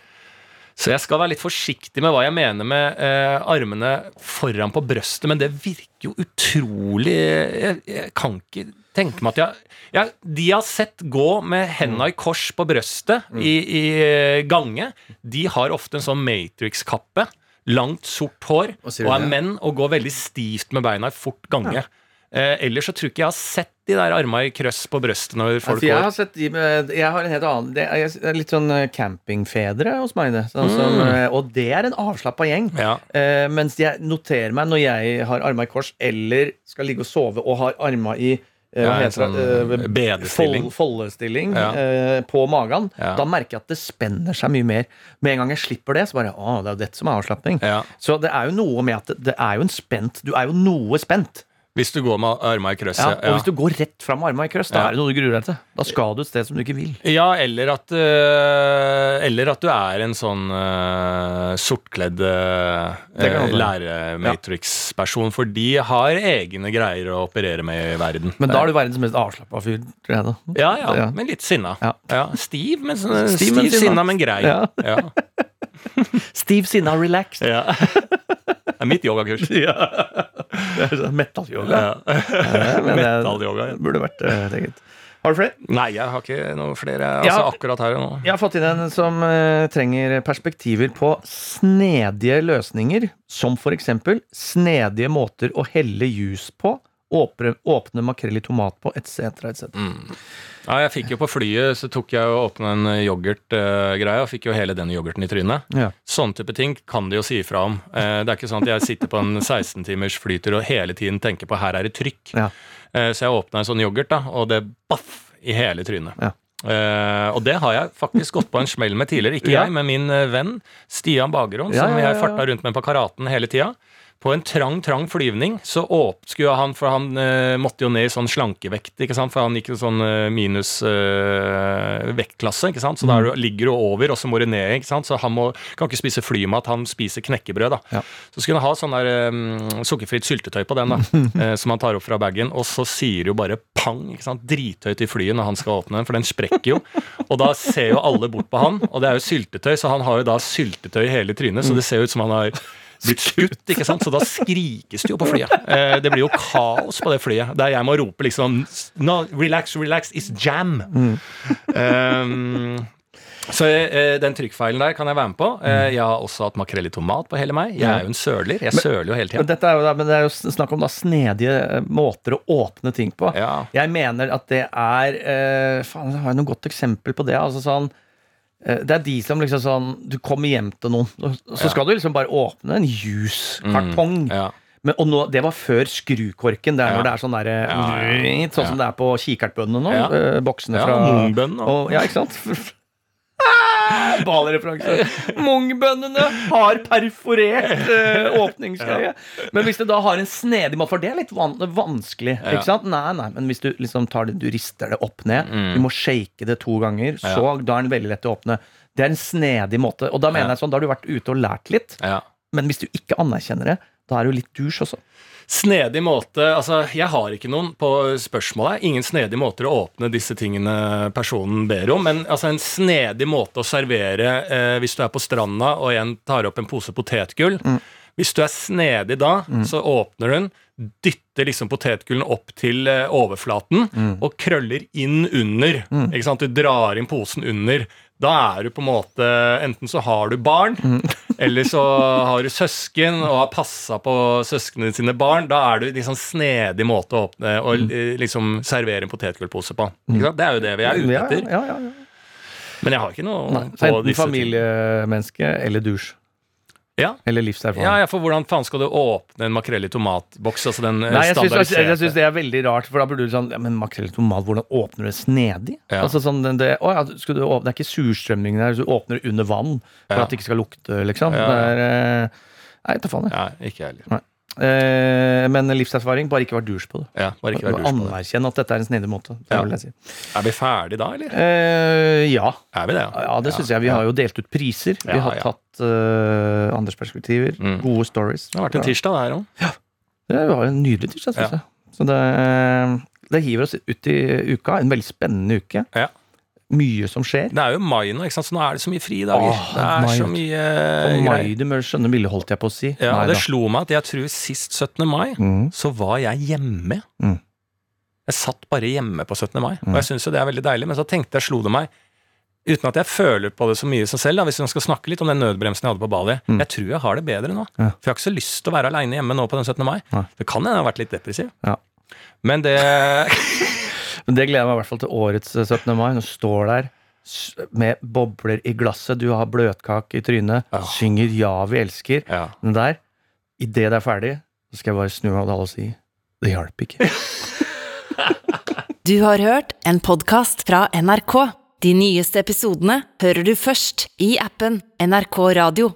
Så jeg skal være litt forsiktig med hva jeg mener med eh, armene foran på brøstet, men det virker jo utrolig Jeg, jeg kan ikke tenke meg at jeg, jeg De jeg har sett gå med henda i kors på brøstet i, i eh, gange, de har ofte en sånn Matrix-kappe. Langt, sort hår, og er menn og går veldig stivt med beina i fort gange. Eh, ellers så tror jeg ikke jeg har sett de der arma i krøss på brøstet når folk Altså, jeg har sett de med Jeg har en helt annen Det er litt sånn eh, campingfedre hos meg, det. Sånn som, eh, og det er en avslappa gjeng. Ja. Eh, mens jeg noterer meg når jeg har arma i kors eller skal ligge og sove og har arma i eh, Ja, en sånn bedestilling. Foldestilling Ja. eh, på magen. Ja. Da merker jeg at det spenner seg mye mer. Med en gang jeg slipper det, så bare Å, det er jo dette som er avslapning. Så det er jo noe med at det, det er jo en spent Du er jo noe spent. Hvis du går med arma i krøss, Ja, ja. og hvis du går rett fram med armene i krøss, da Ja. er det noe du gruer deg til. Da skal du et sted som du ikke vil. Ja, eller at, øh, eller at du er en sånn øh, sortkledd øh, lære-matrix-person, for de har egne greier å operere med i verden. Men da er du verdens mest avslappa fyr, ja, ja, Ja. men litt sinna. Ja. Stiv, men, sånn- Stiv, stiv, men sinna. sinna, men grei. Ja. Ja. [LAUGHS] Steve Sinna relaxed. Ja. Det er mitt yogakurs. [LAUGHS] Det er sånn Metal-yoga. Ja. Ja, Metal-yoga. ja. burde vært eh, eget. Har du flere? Nei, jeg har ikke noe flere Ja. altså, akkurat her og nå. Jeg har fått inn en som uh, trenger perspektiver på snedige løsninger, som for eksempel snedige måter å helle juice på, åpne, åpne makrell i tomat på, etc., etc. Ja, jeg fikk jo På flyet så tok jeg og åpna en yoghurtgreie og fikk jo hele den yoghurten i trynet. Ja. Sånne type ting kan de jo si ifra om. Eh, Det er ikke sånn at jeg sitter på en 16 timers flytur og hele tiden tenker på her er det trykk. Ja. Eh, Så jeg åpna en sånn yoghurt, da, og det baff i hele trynet. Ja. Uh, og det har jeg faktisk gått på en smell med tidligere. Ikke Ja. jeg, men min venn Stian Bagerom, Ja, som ja, ja, jeg farta rundt med på Karaten hele tida. På en trang, trang flyvning så skulle han For han eh, måtte jo ned i sånn slankevekt, ikke sant? for han gikk jo sånn eh, minus eh, vektklasse. ikke sant? Så Mm. da er ligger du over, og så må du ned. ikke sant? Så han må, kan ikke spise flymat, han spiser knekkebrød. da. Ja. Så skulle han ha sånn der um, sukkerfritt syltetøy på den, da, [LAUGHS] eh, som han tar opp fra bagen, og så sier jo bare pang, ikke sant, drithøyt i flyet når han skal åpne den, for den sprekker jo. Og da ser jo alle bort på han, og det er jo syltetøy, så han har jo da syltetøy i hele trynet, så det ser ut som han har blitt skutt, ikke sant? Så da skrikes det jo på flyet. Eh, det blir jo kaos på det flyet, der jeg må rope liksom No, relax, relax, it's jam. Um, så eh, den trykkfeilen der kan jeg være med på. Eh, jeg har også hatt makrell i tomat på hele meg. Jeg er jo en søler. Jeg søler jo hele Men, tida. da- men det er jo snakk om da snedige eh, måter å åpne ting på. Ja. Jeg mener at det er eh, Faen, har jeg noe godt eksempel på det. Altså sånn det er de som liksom sånn Du kommer hjem til noen, og så skal du liksom bare åpne en juskartong. Mm, ja. Men, og nå, det var før skrukorken. Det er Ja. når det er sånn der, Ja, ja, ja. Sånn som det er på kikertbøndene nå. Eh, boksene fra Ja, og, Ja, ikke sant? [LAUGHS] Ah, Balreferanse. Mungbønnene har perforert uh, [LAUGHS] åpningsgreie. Men hvis du da har en snedig for det er litt van vanskelig. Ja. Ikke sant? Nei, nei, men hvis du liksom tar det, du rister det opp ned, Mm. du må shake det to ganger, så da er den veldig lett å åpne. Det er en snedig måte. Og da mener Ja. jeg sånn, da har du vært ute og lært litt. Ja. Men hvis du ikke anerkjenner det, da er det jo litt douche også. Snedig måte Altså, jeg har ikke noen på spørsmålet. Ingen snedige måter å åpne disse tingene personen ber om. Men altså, en snedig måte å servere eh, hvis du er på stranda og en tar opp en pose potetgull. Hvis du er snedig da, så åpner du den, dytter liksom potetgullen opp til eh, overflaten og krøller inn under. Ikke sant? Du drar inn posen under. Da er du på en måte Enten så har du barn, eller så har du søsken og har passa på søsknene sine barn. Da er du liksom snedig måte å åpne og eh, liksom servere en potetgullpose på. Ikke sant? Det er jo det vi er ute etter. Men jeg har ikke noe Nei, på disse tingene. familiemenneske eller douche. Ja. Eller livserfaring. Ja, ja, for hvordan faen skal du åpne en makrell i tomatboks? Altså den eh, Nei, jeg syns, jeg, syns det er veldig rart, for da burde du sånn ja, Men makrell i tomat, hvordan åpner du det snedig? Ja. Altså sånn, den- det, å, ja, du det er ikke surstrømming der, så du åpner det under vann for at det ikke skal lukte, liksom. Det er, eh, nei, ta faen, jeg. Ja, ikke jeg heller. Eh, men livserfaring, bare ikke vær dusj på det. Ja, bare ikke vær dusj på det. Anerkjenn at dette er en snedig måte. Ja. si. Er vi ferdige da, eller? Eh, ja. Er vi det? ja, det syns jeg. Vi har jo delt ut priser. Vi har ja. tatt uh, andres perspektiver. Mm. Gode stories. Det har vært en tirsdag det her òg. Det var en nydelig tirsdag, syns Ja. jeg. Så det, det hiver oss ut i uka. En veldig spennende uke. Ja. Mye som skjer. Det er jo mai nå, ikke sant? så nå er det så mye fridager. Åh, det er mai, så mye greier. mai, du må skjønne bildet, holdt jeg på å si. Ja, Nei det da. slo meg at jeg tror sist 17. mai, Mm. så var jeg hjemme. Mm. Jeg satt bare hjemme på 17. mai, og jeg syns jo det er veldig deilig. Men så tenkte jeg, slo det meg Uten at jeg føler på det så mye som selv, da, hvis man skal snakke litt om den nødbremsen jeg hadde på Bali. Jeg tror jeg har det bedre nå. Mm. Ja. For jeg har ikke så lyst til å være aleine hjemme nå på den 17. mai. Nei. Det kan hende jeg har vært litt depressiv. Ja. Men det [LAUGHS] Men det gleder jeg meg i hvert fall til årets eh, 17. mai. Når du står der med bobler i glasset, du har bløtkake i trynet, Ja. synger 'Ja, vi elsker'. Ja. Men der, idet det er ferdig, så skal jeg bare snu meg mot alle og si 'Det hjalp ikke'. [LAUGHS] Du har hørt en podkast fra NRK. De nyeste episodene hører du først i appen NRK Radio.